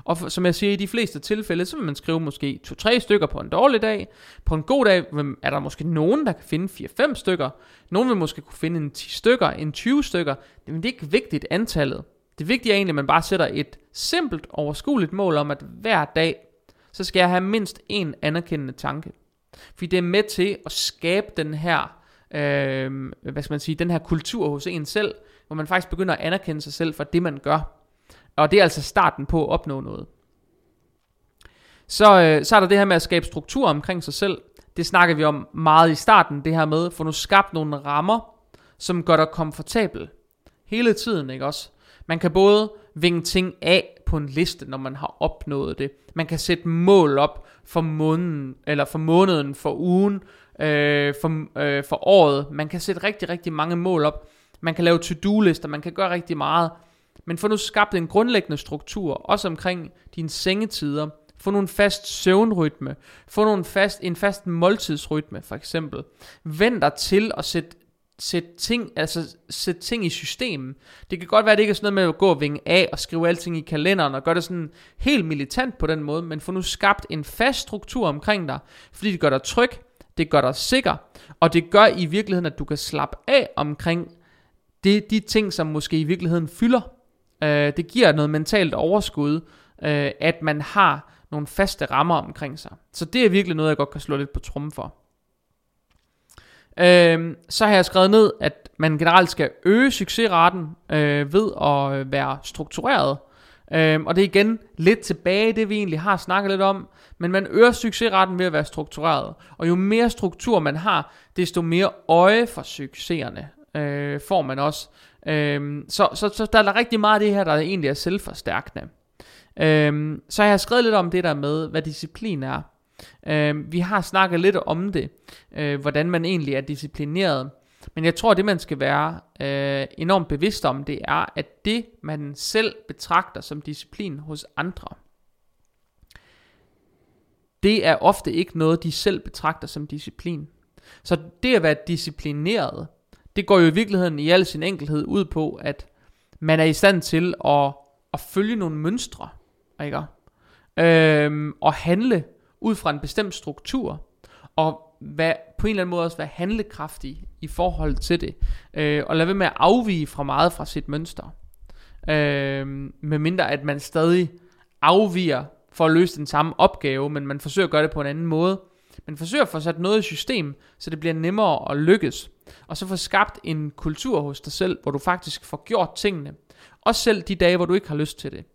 Og for, som jeg siger, i de fleste tilfælde, så vil man skrive måske 2-3 stykker på en dårlig dag. På en god dag er der måske nogen, der kan finde 4-5 stykker. Nogen vil måske kunne finde en 10 stykker, en 20 stykker. Men det er ikke vigtigt antallet. Det vigtige er egentlig, at man bare sætter et simpelt, overskueligt mål om, at hver dag, så skal jeg have mindst en anerkendende tanke. Fordi det er med til at skabe den her øh, hvad skal man sige, den her kultur hos en selv, hvor man faktisk begynder at anerkende sig selv for det, man gør. Og det er altså starten på at opnå noget. Så, øh, så er der det her med at skabe struktur omkring sig selv. Det snakker vi om meget i starten, det her med, for nu skabt nogle rammer, som gør dig komfortabel. Hele tiden, ikke også? Man kan både vinge ting af på en liste, når man har opnået det. Man kan sætte mål op for måneden, eller for måneden, for ugen, øh, for, øh, for året. Man kan sætte rigtig, rigtig mange mål op. Man kan lave to-do-lister, man kan gøre rigtig meget. Men få nu skabt en grundlæggende struktur, også omkring dine sengetider. Få nogle fast søvnrytme. Få nogle fast, en fast måltidsrytme, for eksempel. Vend dig til at sætte sætte ting, altså sætte ting i systemet. Det kan godt være, at det ikke er sådan noget med at gå og vinge af og skrive alting i kalenderen og gøre det sådan helt militant på den måde, men få nu skabt en fast struktur omkring dig, fordi det gør dig tryg, det gør dig sikker, og det gør i virkeligheden, at du kan slappe af omkring det, de ting, som måske i virkeligheden fylder. Øh, det giver noget mentalt overskud, øh, at man har nogle faste rammer omkring sig. Så det er virkelig noget, jeg godt kan slå lidt på trummen for. Øh, så har jeg skrevet ned, at man generelt skal øge succesraten øh, ved at være struktureret. Øh, og det er igen lidt tilbage det, vi egentlig har snakket lidt om. Men man øger succesraten ved at være struktureret. Og jo mere struktur man har, desto mere øje for succeserne øh, får man også. Øhm, så, så, så der er rigtig meget af det her, der egentlig er selvforstærkende. Øhm, så har skrevet lidt om det der med, hvad disciplin er. Øhm, vi har snakket lidt om det, øh, hvordan man egentlig er disciplineret. Men jeg tror, det man skal være øh, enormt bevidst om, det er, at det man selv betragter som disciplin hos andre, det er ofte ikke noget, de selv betragter som disciplin. Så det at være disciplineret, det går jo i virkeligheden i al sin enkelhed ud på, at man er i stand til at, at følge nogle mønstre, ikke? Øhm, og handle ud fra en bestemt struktur, og være, på en eller anden måde også være handlekraftig i forhold til det, øh, og lade være med at afvige fra meget fra sit mønster. Øh, med mindre at man stadig afviger for at løse den samme opgave, men man forsøger at gøre det på en anden måde. Man forsøger at få sat noget i system, så det bliver nemmere at lykkes. Og så få skabt en kultur hos dig selv, hvor du faktisk får gjort tingene. Også selv de dage, hvor du ikke har lyst til det.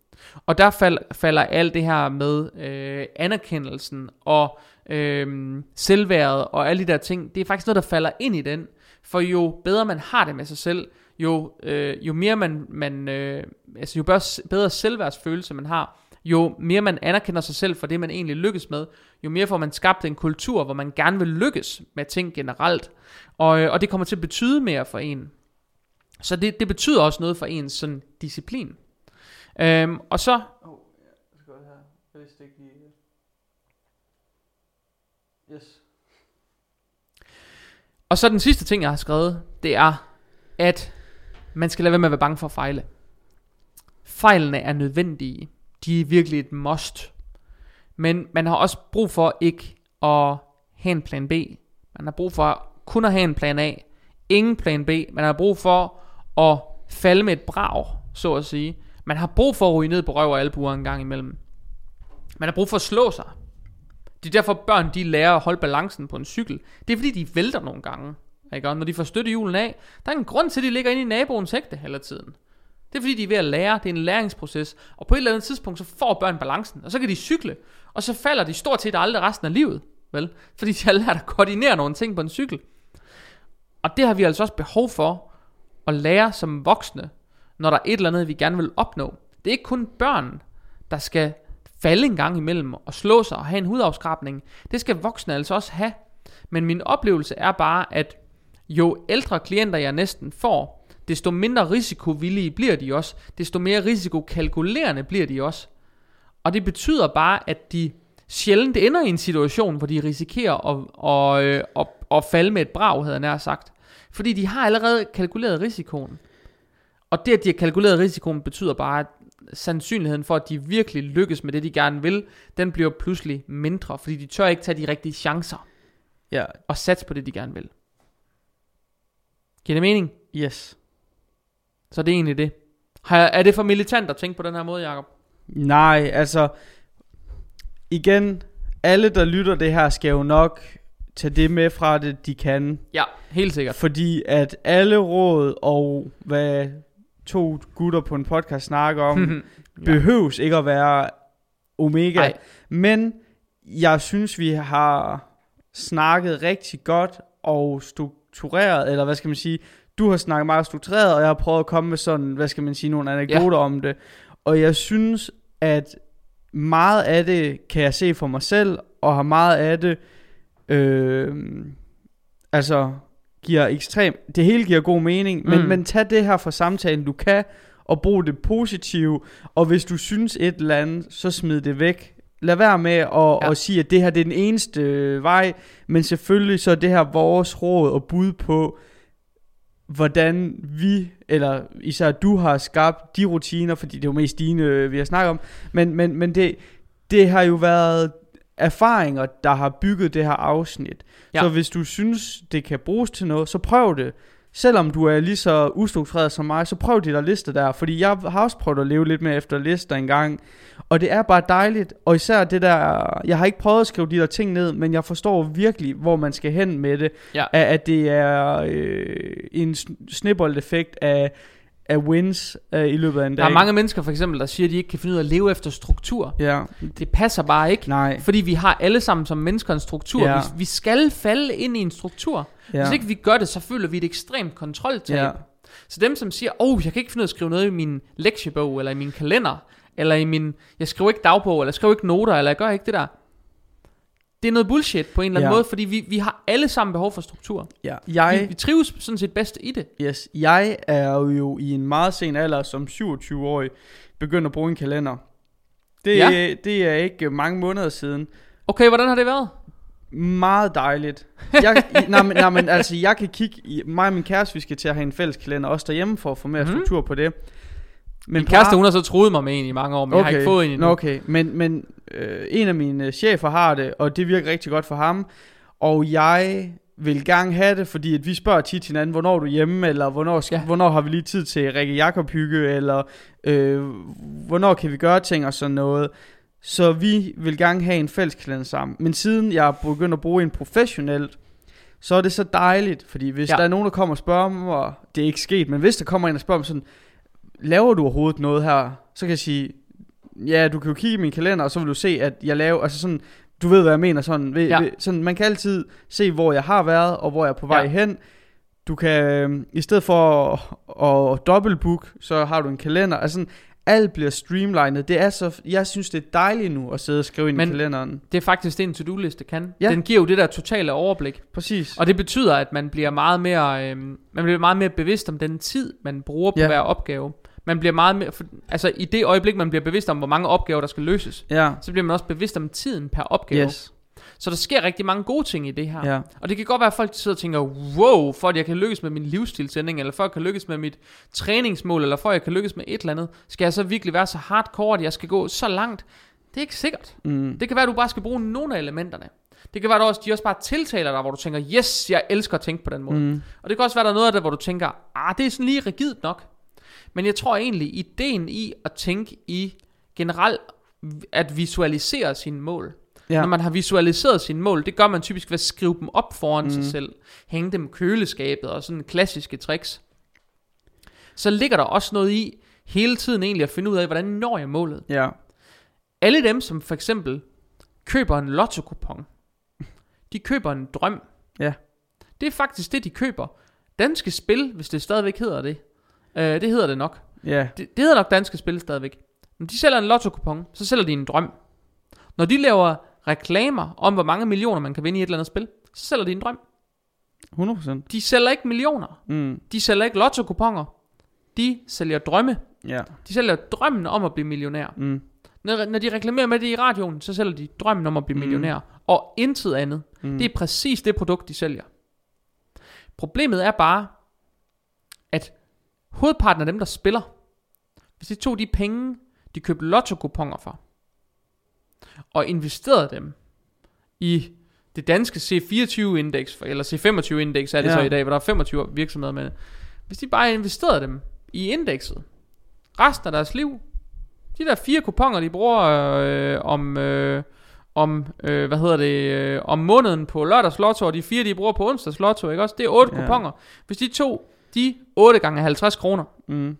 Og der fald, falder alt det her med øh, anerkendelsen og øh, selvværdet og alle de der ting. Det er faktisk noget, der falder ind i den. For jo bedre man har det med sig selv, jo, øh, jo mere man, man øh, altså jo bedre, selvværdsfølelse man har, jo mere man anerkender sig selv for det, man egentlig lykkes med, jo mere får man skabt en kultur, hvor man gerne vil lykkes med ting generelt. Og, øh, og det kommer til at betyde mere for en. Så det, det betyder også noget for ens sådan, disciplin. Øhm, og så... Oh, jeg skal her. Jeg vidste ikke lige... Yes. Og så den sidste ting, jeg har skrevet, det er, at man skal lade være med at være bange for at fejle. Fejlene er nødvendige. De er virkelig et must. Men man har også brug for ikke at have en plan B. Man har brug for kun at have en plan A. Ingen plan B. Man har brug for at falde med et brag, så at sige. Man har brug for at ryge ned på røv og albuer en gang imellem. Man har brug for at slå sig. Det er derfor børn de lærer at holde balancen på en cykel. Det er fordi de vælter nogle gange. Ikke? Og når de får støttehjulen af, der er en grund til, at de ligger inde i naboens hægte hele tiden. Det er fordi, de er ved at lære. Det er en læringsproces. Og på et eller andet tidspunkt, så får børn balancen. Og så kan de cykle. Og så falder de stort set aldrig resten af livet. Vel? Fordi de har lært at koordinere nogle ting på en cykel. Og det har vi altså også behov for at lære som voksne, når der er et eller andet, vi gerne vil opnå. Det er ikke kun børn, der skal falde en gang imellem og slå sig og have en hudafskrabning. Det skal voksne altså også have. Men min oplevelse er bare, at jo ældre klienter jeg næsten får, desto mindre risikovillige bliver de også, desto mere risikokalkulerende bliver de også. Og det betyder bare, at de sjældent ender i en situation, hvor de risikerer at, at, øh, at, at, falde med et brag, havde jeg nær sagt. Fordi de har allerede kalkuleret risikoen. Og det, at de har kalkuleret risikoen, betyder bare, at sandsynligheden for, at de virkelig lykkes med det, de gerne vil, den bliver pludselig mindre, fordi de tør ikke tage de rigtige chancer Ja, og satse på det, de gerne vil. Giver det mening? yes. Så det er egentlig det. Har, er det for militant at tænke på den her måde, Jacob? Nej, altså, igen, alle der lytter det her, skal jo nok tage det med fra det, de kan. Ja, helt sikkert. Fordi at alle råd og hvad to gutter på en podcast snakker om, Ja. behøves ikke at være omega. Nej. Men jeg synes, vi har snakket rigtig godt og struktureret, eller hvad skal man sige, du har snakket meget struktureret, og jeg har prøvet at komme med sådan, hvad skal man sige, nogle anekdoter ja. om det. Og jeg synes, at meget af det kan jeg se for mig selv, og har meget af det, øh, altså, giver ekstrem, det hele giver god mening, men, Mm. men tag det her fra samtalen, du kan, og brug det positive, og hvis du synes et eller andet, så smid det væk. Lad være med at, Ja. at sige, at det her det er den eneste øh, vej, men selvfølgelig så er det her vores råd og bud på, hvordan vi, eller især du har skabt de rutiner, fordi det er jo mest dine, øh, vi har snakket om, men, men, men det, det har jo været erfaringer, der har bygget det her afsnit. Ja. Så hvis du synes, det kan bruges til noget, så prøv det. Selvom du er lige så ustruktureret som mig, så prøv de der lister der. Fordi jeg har også prøvet at leve lidt mere efter lister engang. Og det er bare dejligt. Og især det der, jeg har ikke prøvet at skrive de der ting ned, men jeg forstår virkelig, hvor man skal hen med det. Ja. At, at det er øh, en snibbold-effekt af, af wins øh, i løbet af en dag. Der er mange mennesker for eksempel, der siger, at de ikke kan finde ud af at leve efter struktur. Ja, Det passer bare ikke. nej. Fordi vi har alle sammen som mennesker en struktur. Ja. Vi, vi skal falde ind i en struktur. Ja. Hvis ikke vi gør det, så føler vi et ekstremt kontroltab. Ja. Så dem, som siger, åh, oh, jeg kan ikke finde ud af at skrive noget i min lektiebog, eller i min kalender, eller i min, jeg skriver ikke dagbog, eller jeg skriver ikke noter, eller jeg gør ikke det der. Det er noget bullshit på en eller anden Ja. måde, fordi vi, vi har alle sammen behov for struktur. ja. Vi, Jeg, vi trives sådan set bedst i det. yes, jeg er jo i en meget sen alder som 27-årig begyndt at bruge en kalender. Det, Ja. det er ikke mange måneder siden. Okay, hvordan har det været? Meget dejligt. Jeg, nej, men, nej, men altså, jeg kan kigge i, mig og min kæreste, vi skal til at have en fælles kalender, også derhjemme for at få mere Mhm. struktur på det. Men Min kæreste, hun har så troet mig med en i mange år, men okay. jeg har ikke fået en endnu. Okay, men, men øh, en af mine chefer har det, og det virker rigtig godt for ham. Og jeg vil gerne have det, fordi at vi spørger tit hinanden, hvornår er du hjemme, eller hvornår, skal, Ja. hvornår har vi lige tid til Rikke Jakob hygge, eller øh, hvornår kan vi gøre ting og sådan noget. Så vi vil gerne have en fælles kalender sammen. Men siden jeg er begyndt at bruge en professionelt, så er det så dejligt, fordi hvis Ja. der er nogen, der kommer og spørger mig, det er ikke sket, men hvis der kommer en og spørger mig sådan, laver du overhovedet noget her? Så kan jeg sige, ja, du kan jo kigge i min kalender, og så vil du se, at jeg laver, altså sådan, du ved, hvad jeg mener, sådan, ved, Ja. ved, sådan man kan altid se, hvor jeg har været, og hvor jeg er på vej Ja. hen. Du kan, øh, i stedet for at, at dobbeltbook, så har du en kalender, altså sådan, alt bliver streamlinet. Det er så, jeg synes, det er dejligt nu at sidde og skrive ind Men- i kalenderen. Det er faktisk det, en to-do-liste kan. Ja. Den giver jo det der totale overblik. Præcis. Og det betyder, at man bliver meget mere, øh, man bliver meget mere bevidst om den tid, man bruger på Ja. hver opgave. Man bliver meget mere, for, altså i det øjeblik, man bliver bevidst om, hvor mange opgaver, der skal løses, ja. så bliver man også bevidst om tiden per opgave. Yes. Så der sker rigtig mange gode ting i det her. Ja. Og det kan godt være, at folk sidder og tænker, wow, for at jeg kan lykkes med min livsstilsændring, eller for at jeg kan lykkes med mit træningsmål, eller for at jeg kan lykkes med et eller andet, skal jeg så virkelig være så hardcore, at jeg skal gå så langt? Det er ikke sikkert. Mm. Det kan være, at du bare skal bruge nogle af elementerne. Det kan være, at også, de også bare tiltaler dig, hvor du tænker, yes, jeg elsker at tænke på den måde. Mm. Og det kan også være, der er noget af det, hvor du tænker, ah, det er sådan lige rigidt nok. Men jeg tror egentlig, ideen i at tænke i generelt at visualisere sine mål, Ja. Når man har visualiseret sine mål, det gør man typisk ved at skrive dem op foran mm. sig Mhm. selv. Hænge dem i køleskabet og sådan klassiske tricks. Så ligger der også noget i hele tiden egentlig at finde ud af, hvordan når jeg målet. Ja. Alle dem, som for eksempel køber en lotto de køber en drøm. Ja. Det er faktisk det, de køber. Danske Spil, hvis det stadigvæk hedder det. Øh, det hedder det nok. Ja. Det, det hedder nok Danske Spil stadigvæk. Når de sælger en lotto så sælger de en drøm. Når de laver reklamer om, hvor mange millioner man kan vinde i et eller andet spil, så sælger de en drøm. 100%. De sælger ikke millioner. Mm. De sælger ikke lotto De sælger drømme. Ja. De sælger drømmen om at blive millionær. Mm. Når, når de reklamerer med det i radioen, så sælger de drømmen om at blive Mm. millionær. Og intet andet. Mm. Det er præcis det produkt, de sælger. Problemet er bare, hovedparten af dem, der spiller, hvis de tog de penge, de købte lotto for, og investerede dem i det danske C24-indeks, eller C25-indeks er det ja. Så i dag, hvor der er 25 virksomheder med. Hvis de bare investerede dem i indekset, resten af deres liv, de der fire kuponer, de bruger øh, om, øh, om øh, hvad hedder det, øh, om måneden på lørdags lotto, og de fire, de bruger på onsdags lotto, ikke også? Det er otte Ja. kuponer. Hvis de tog de 8 gange 50 kroner, Mm.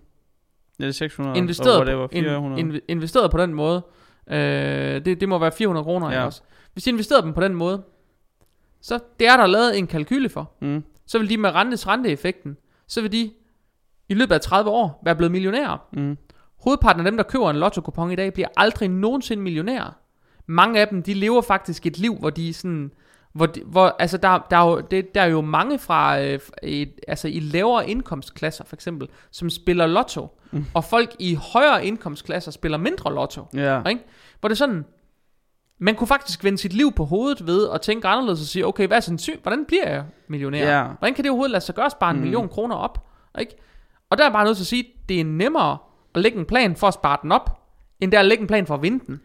Ja, det er 600. investeret, og var på, in, 400. in, investeret på den måde, øh, det, det må være 400 kroner, ja. Også? Hvis de investerede dem på den måde, så det er der lavet en kalkyle for. mm. Så vil de med rentes renteeffekten, så vil de i løbet af 30 år være blevet millionærer. Mm. Hovedparten af dem, der køber en lotto i dag, bliver aldrig nogensinde millionærer. Mange af dem, de lever faktisk et liv, hvor de sådan... Hvor, hvor altså der, der, er jo, det, der er jo mange fra øh, et, altså i lavere indkomstklasser for eksempel, som spiller lotto, Mm. og folk i højere indkomstklasser spiller mindre lotto. Ja. Ikke? Hvor det er sådan, man kunne faktisk vende sit liv på hovedet ved at tænke anderledes og sige, okay, hvad er sandsynligt? Hvordan bliver jeg millionær? Ja. Hvordan kan det overhovedet lade sig gøre at spare en Mm. million kroner op? Ikke? Og der er bare nødt til at sige, det er nemmere at lægge en plan for at spare den op, end det er at lægge en plan for at vinde den.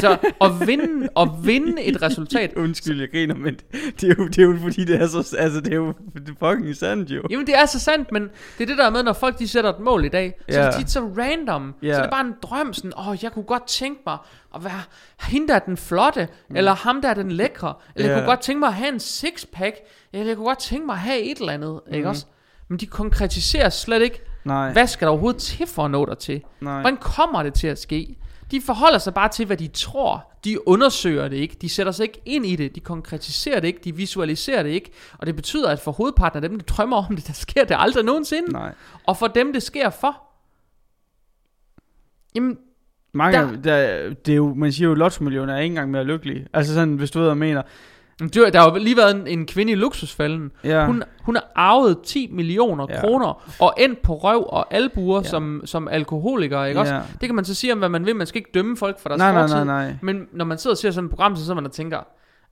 Så at vinde, at vinde et resultat, Undskyld, jeg griner, men det er, jo, det er jo fordi, det er så... Altså, det er jo det er fucking sandt, jo. Jamen det er så sandt, men det er det der med, når folk de sætter et mål i dag, så er det tit så random. Ja. Så det er bare en drøm, sådan, åh, jeg kunne godt tænke mig at være hende der er den flotte, mm. eller ham der er den lækre, eller jeg Ja. kunne godt tænke mig at have en sixpack, eller jeg kunne godt tænke mig at have et eller andet, mm. ikke også? Men de konkretiserer slet ikke, Nej, hvad skal der overhovedet til for at nå der til? nej. Hvordan kommer det til at ske? De forholder sig bare til, hvad de tror. De undersøger det ikke. De sætter sig ikke ind i det. De konkretiserer det ikke. De visualiserer det ikke. Og det betyder, at for hovedparten af dem, der drømmer om det, der sker det aldrig nogensinde. Nej. Og for dem, det sker for, jamen, Mange, Der- der, det er jo, man siger jo, at er ikke engang mere lykkelige. Altså sådan, hvis du ved, hvad jeg mener. Du- der har jo lige været en, en kvinde i luksusfælden. Ja, Hun, hun har arvet 10 millioner Ja. kroner, og endt på røv og albuer Ja. som, som alkoholiker, ikke ja. også? Det kan man så sige om, hvad man vil. Man skal ikke dømme folk for deres Nej, nej, fortid. nej, nej. Men når man sidder og ser sådan et program, så sidder man og tænker,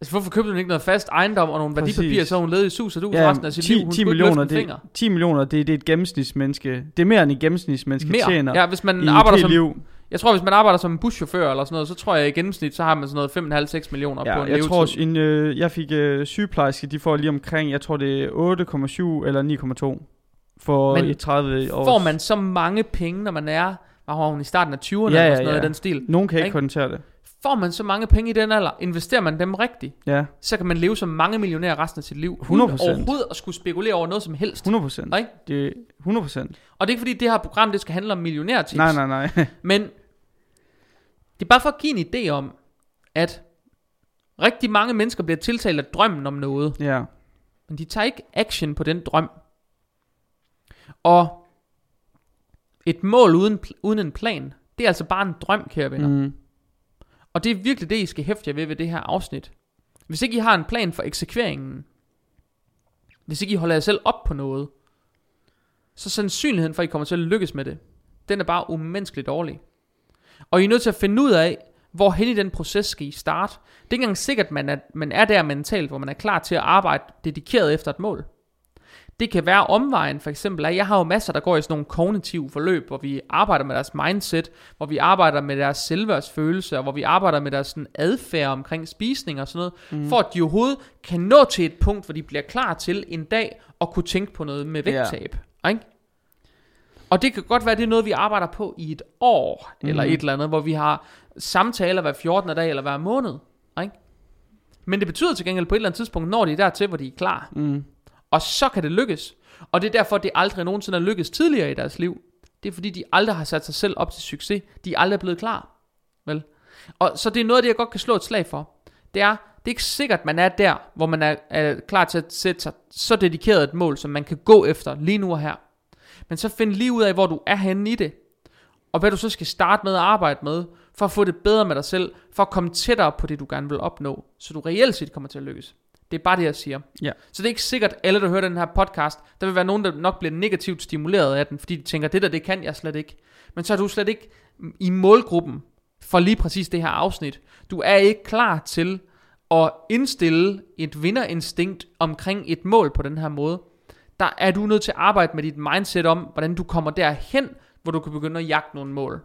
altså hvorfor købte hun ikke noget fast ejendom og nogle Præcis. værdipapirer, så hun levede i sus og dus Ja, resten af sit 10, liv. Hun 10 skulle ikke millioner, det, 10 millioner, det, det er et gennemsnitsmenneske. Det er mere end et gennemsnitsmenneske Mere. tjener Ja, hvis man arbejder som, liv. Jeg tror, hvis man arbejder som buschauffør eller sådan noget, så tror jeg i gennemsnit, så har man sådan noget 5,5-6 millioner på Ja, en jeg levetid. tror, en, øh, jeg fik øh, sygeplejerske, de får lige omkring, jeg tror det er 8,7 eller 9,2 for Men i 30 år. Får man så mange penge, når man er, har hun i starten af 20'erne Ja, eller sådan noget ja. i den stil. Nogen kan ikke Ikke? kondentere det. Får man så mange penge i den alder, investerer man dem rigtigt, Ja, så kan man leve som mange millionærer resten af sit liv. 100%. Uden overhovedet at skulle spekulere over noget som helst. 100 procent. Ikke? Det er 100 procent. Og det er ikke fordi, det her program det skal handle om millionærtips. Nej, nej, nej. Men det er bare for at give en idé om, at rigtig mange mennesker bliver tiltalt af drømmen om noget, ja. men de tager ikke action på den drøm. Og et mål uden, uden en plan, det er altså bare en drøm, kære venner. Mm. Og det er virkelig det, I skal hæfte jer ved ved det her afsnit. Hvis ikke I har en plan for eksekveringen, hvis ikke I holder jer selv op på noget, så sandsynligheden for, at I kommer til at lykkes med det, den er bare umenneskeligt dårlig. Og I er nødt til at finde ud af, hvor hen i den proces skal I starte. Det er ikke engang sikkert, at man er, man er der mentalt, hvor man er klar til at arbejde dedikeret efter et mål. Det kan være omvejen, for eksempel. at Jeg har jo masser, der går i sådan nogle kognitive forløb, hvor vi arbejder med deres mindset, hvor vi arbejder med deres selvværdsfølelse, og hvor vi arbejder med deres sådan, adfærd omkring spisning og sådan noget, mm. for at de overhovedet kan nå til et punkt, hvor de bliver klar til en dag at kunne tænke på noget med vægttab. Ikke? Og det kan godt være, det er noget, vi arbejder på i et år, mm. eller Mhm. et eller andet, hvor vi har samtaler hver 14. dag eller hver måned. Ikke? Men det betyder til gengæld på et eller andet tidspunkt, når de er dertil, hvor de er klar. Mm. Og så kan det lykkes. Og det er derfor, det aldrig nogensinde er lykkes tidligere i deres liv. Det er fordi, de aldrig har sat sig selv op til succes. De er aldrig blevet klar. Vel? Og så det er noget af det, jeg godt kan slå et slag for. Det er, det er ikke sikkert, man er der, hvor man er, er klar til at sætte sig så dedikeret et mål, som man kan gå efter lige nu og her. Men så find lige ud af, hvor du er henne i det. Og hvad du så skal starte med at arbejde med, for at få det bedre med dig selv, for at komme tættere på det, du gerne vil opnå, så du reelt set kommer til at lykkes. Det er bare det, jeg siger. Ja. Så det er ikke sikkert, at alle, der hører den her podcast, der vil være nogen, der nok bliver negativt stimuleret af den, fordi de tænker, det der, det kan jeg slet ikke. Men så er du slet ikke i målgruppen for lige præcis det her afsnit. Du er ikke klar til at indstille et vinderinstinkt omkring et mål på den her måde. Der er du nødt til at arbejde med dit mindset om, hvordan du kommer derhen, hvor du kan begynde at jagte nogle mål.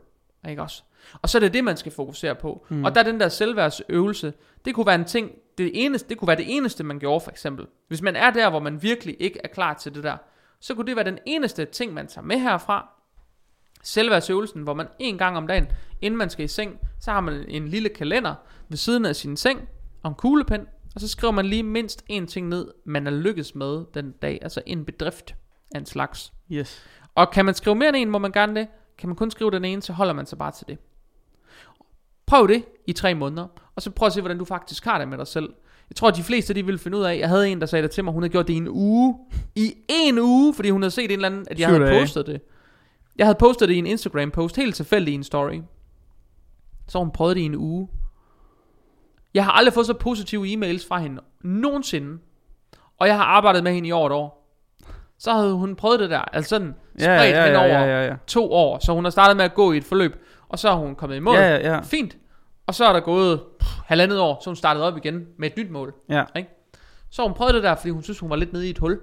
Ikke også? Og så er det det, man skal fokusere på. Mm. Og der er den der selvværdsøvelse, det kunne være en ting, det, eneste, det kunne være det eneste, man gjorde for eksempel. Hvis man er der, hvor man virkelig ikke er klar til det der, så kunne det være den eneste ting, man tager med herfra. Selvværdsøvelsen, hvor man en gang om dagen, inden man skal i seng, så har man en lille kalender ved siden af sin seng, og en kuglepen, og så skriver man lige mindst en ting ned, man er lykkes med den dag, altså en bedrift af en slags. Yes. Og kan man skrive mere end en, må man gerne det. Kan man kun skrive den ene, så holder man sig bare til det. Prøv det i tre måneder, og så prøv at se, hvordan du faktisk har det med dig selv. Jeg tror, at de fleste de ville finde ud af, jeg havde en, der sagde det til mig, hun havde gjort det i en uge. I en uge, fordi hun havde set en eller anden, at jeg havde postet det. Jeg havde postet det i en Instagram post, helt tilfældigt i en story. Så hun prøvede det i en uge. Jeg har aldrig fået så positive e-mails fra hende, nogensinde. Og jeg har arbejdet med hende i over et år. Så havde hun prøvet det der, altså sådan Ja, spredt ja, hen ja, over ja, ja, ja. to år. Så hun har startet med at gå i et forløb, og så har hun kommet i mål. Ja, ja, ja. Fint. Og så er der gået pff, halvandet år, så hun startede op igen med et nyt mål. Ja. Ikke? Så hun prøvede det der, fordi hun synes, hun var lidt nede i et hul.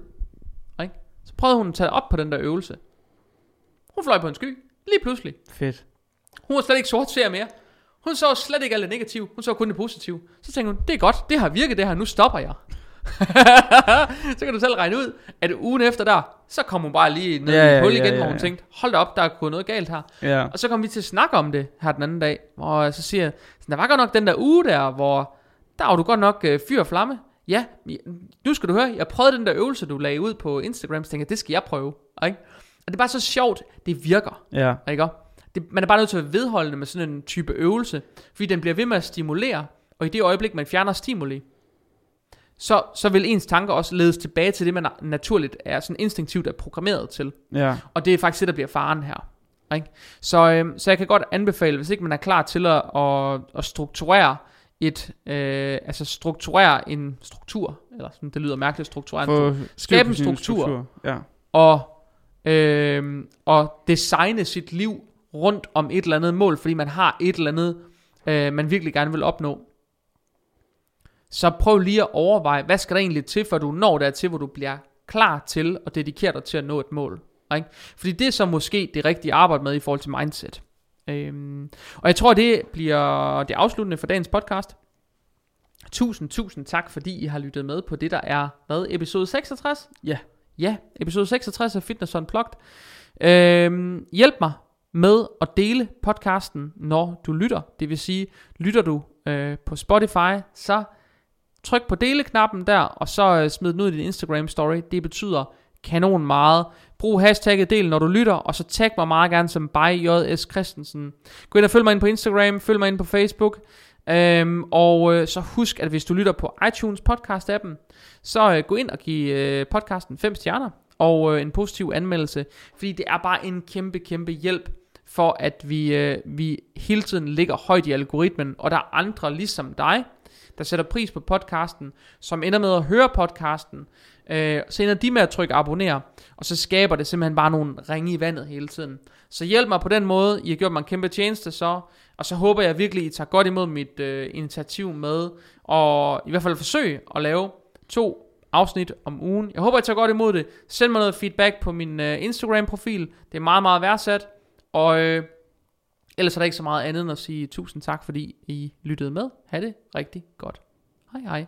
Ikke? Så prøvede hun at tage op på den der øvelse. Hun fløj på en sky, lige pludselig. Fedt. Hun var slet ikke sort ser mere. Hun så slet ikke alt det negative, hun så kun det positive. Så tænkte hun, det er godt, det har virket det her, nu stopper jeg. så kan du selv regne ud, at ugen efter der, så kom hun bare lige ned Ja, i et ja, hul ja, igen, ja, hvor hun ja. tænkte, hold da op, der er gået noget galt her. Ja. Og så kom vi til at snakke om det her den anden dag, og så siger jeg, "Så der var godt nok den der uge der, hvor der var du godt nok øh, fyr og flamme. Ja, nu skal du høre, jeg prøvede den der øvelse, du lagde ud på Instagram, så tænkte jeg, det skal jeg prøve. Ikke? Og det er bare så sjovt, det virker. Ja. Ikke? Det, man er bare nødt til at vedholde det med sådan en type øvelse, fordi den bliver ved med at stimulere, og i det øjeblik, man fjerner stimuli, så, så vil ens tanker også ledes tilbage til det, man naturligt er sådan instinktivt er programmeret til. Ja. Og det er faktisk det, der bliver faren her. Ikke? Så, øhm, så jeg kan godt anbefale, hvis ikke man er klar til at, at, at strukturere et, øh, altså strukturere en struktur, eller sådan, det lyder mærkeligt, strukturere en struktur, Skabe en sin struktur. Ja. og, øh, og designe sit liv rundt om et eller andet mål, fordi man har et eller andet, øh, man virkelig gerne vil opnå. Så prøv lige at overveje, hvad skal der egentlig til, for du når dertil, hvor du bliver klar til at dedikere dig til at nå et mål. Ikke? Fordi det er så måske det rigtige arbejde med i forhold til mindset. Øhm, og jeg tror, det bliver det afsluttende for dagens podcast. Tusind, tusind tak, fordi I har lyttet med på det, der er, hvad, episode 66? Ja. Ja, episode 66 af Fitness Unplugged. Øhm, hjælp mig med at dele podcasten, når du lytter. Det vil sige, lytter du øh, på Spotify, så tryk på deleknappen der, og så øh, smid den ud i din Instagram story. Det betyder kanon meget. Brug hashtagget del, når du lytter, og så tag mig meget gerne som byjs Christensen. Gå ind og følg mig ind på Instagram, følg mig ind på Facebook. Øhm, og øh, så husk, at hvis du lytter på iTunes podcast-appen, så øh, gå ind og giv øh, podcasten 5 stjerner og øh, en positiv anmeldelse, fordi det er bare en kæmpe, kæmpe hjælp for, at vi, øh, vi hele tiden ligger højt i algoritmen, og der er andre ligesom dig, der sætter pris på podcasten, som ender med at høre podcasten, øh, så ender de med at trykke abonner, og så skaber det simpelthen bare nogle ringe i vandet hele tiden. Så hjælp mig på den måde, I har gjort mig en kæmpe tjeneste så, og så håber jeg virkelig, I tager godt imod mit øh, initiativ med, og i hvert fald forsøge at lave to afsnit om ugen. Jeg håber, I tager godt imod det. Send mig noget feedback på min øh, Instagram-profil. Det er meget, meget værdsat. Og øh, ellers er der ikke så meget andet end at sige tusind tak, fordi I lyttede med. Ha' det rigtig godt. Hej hej.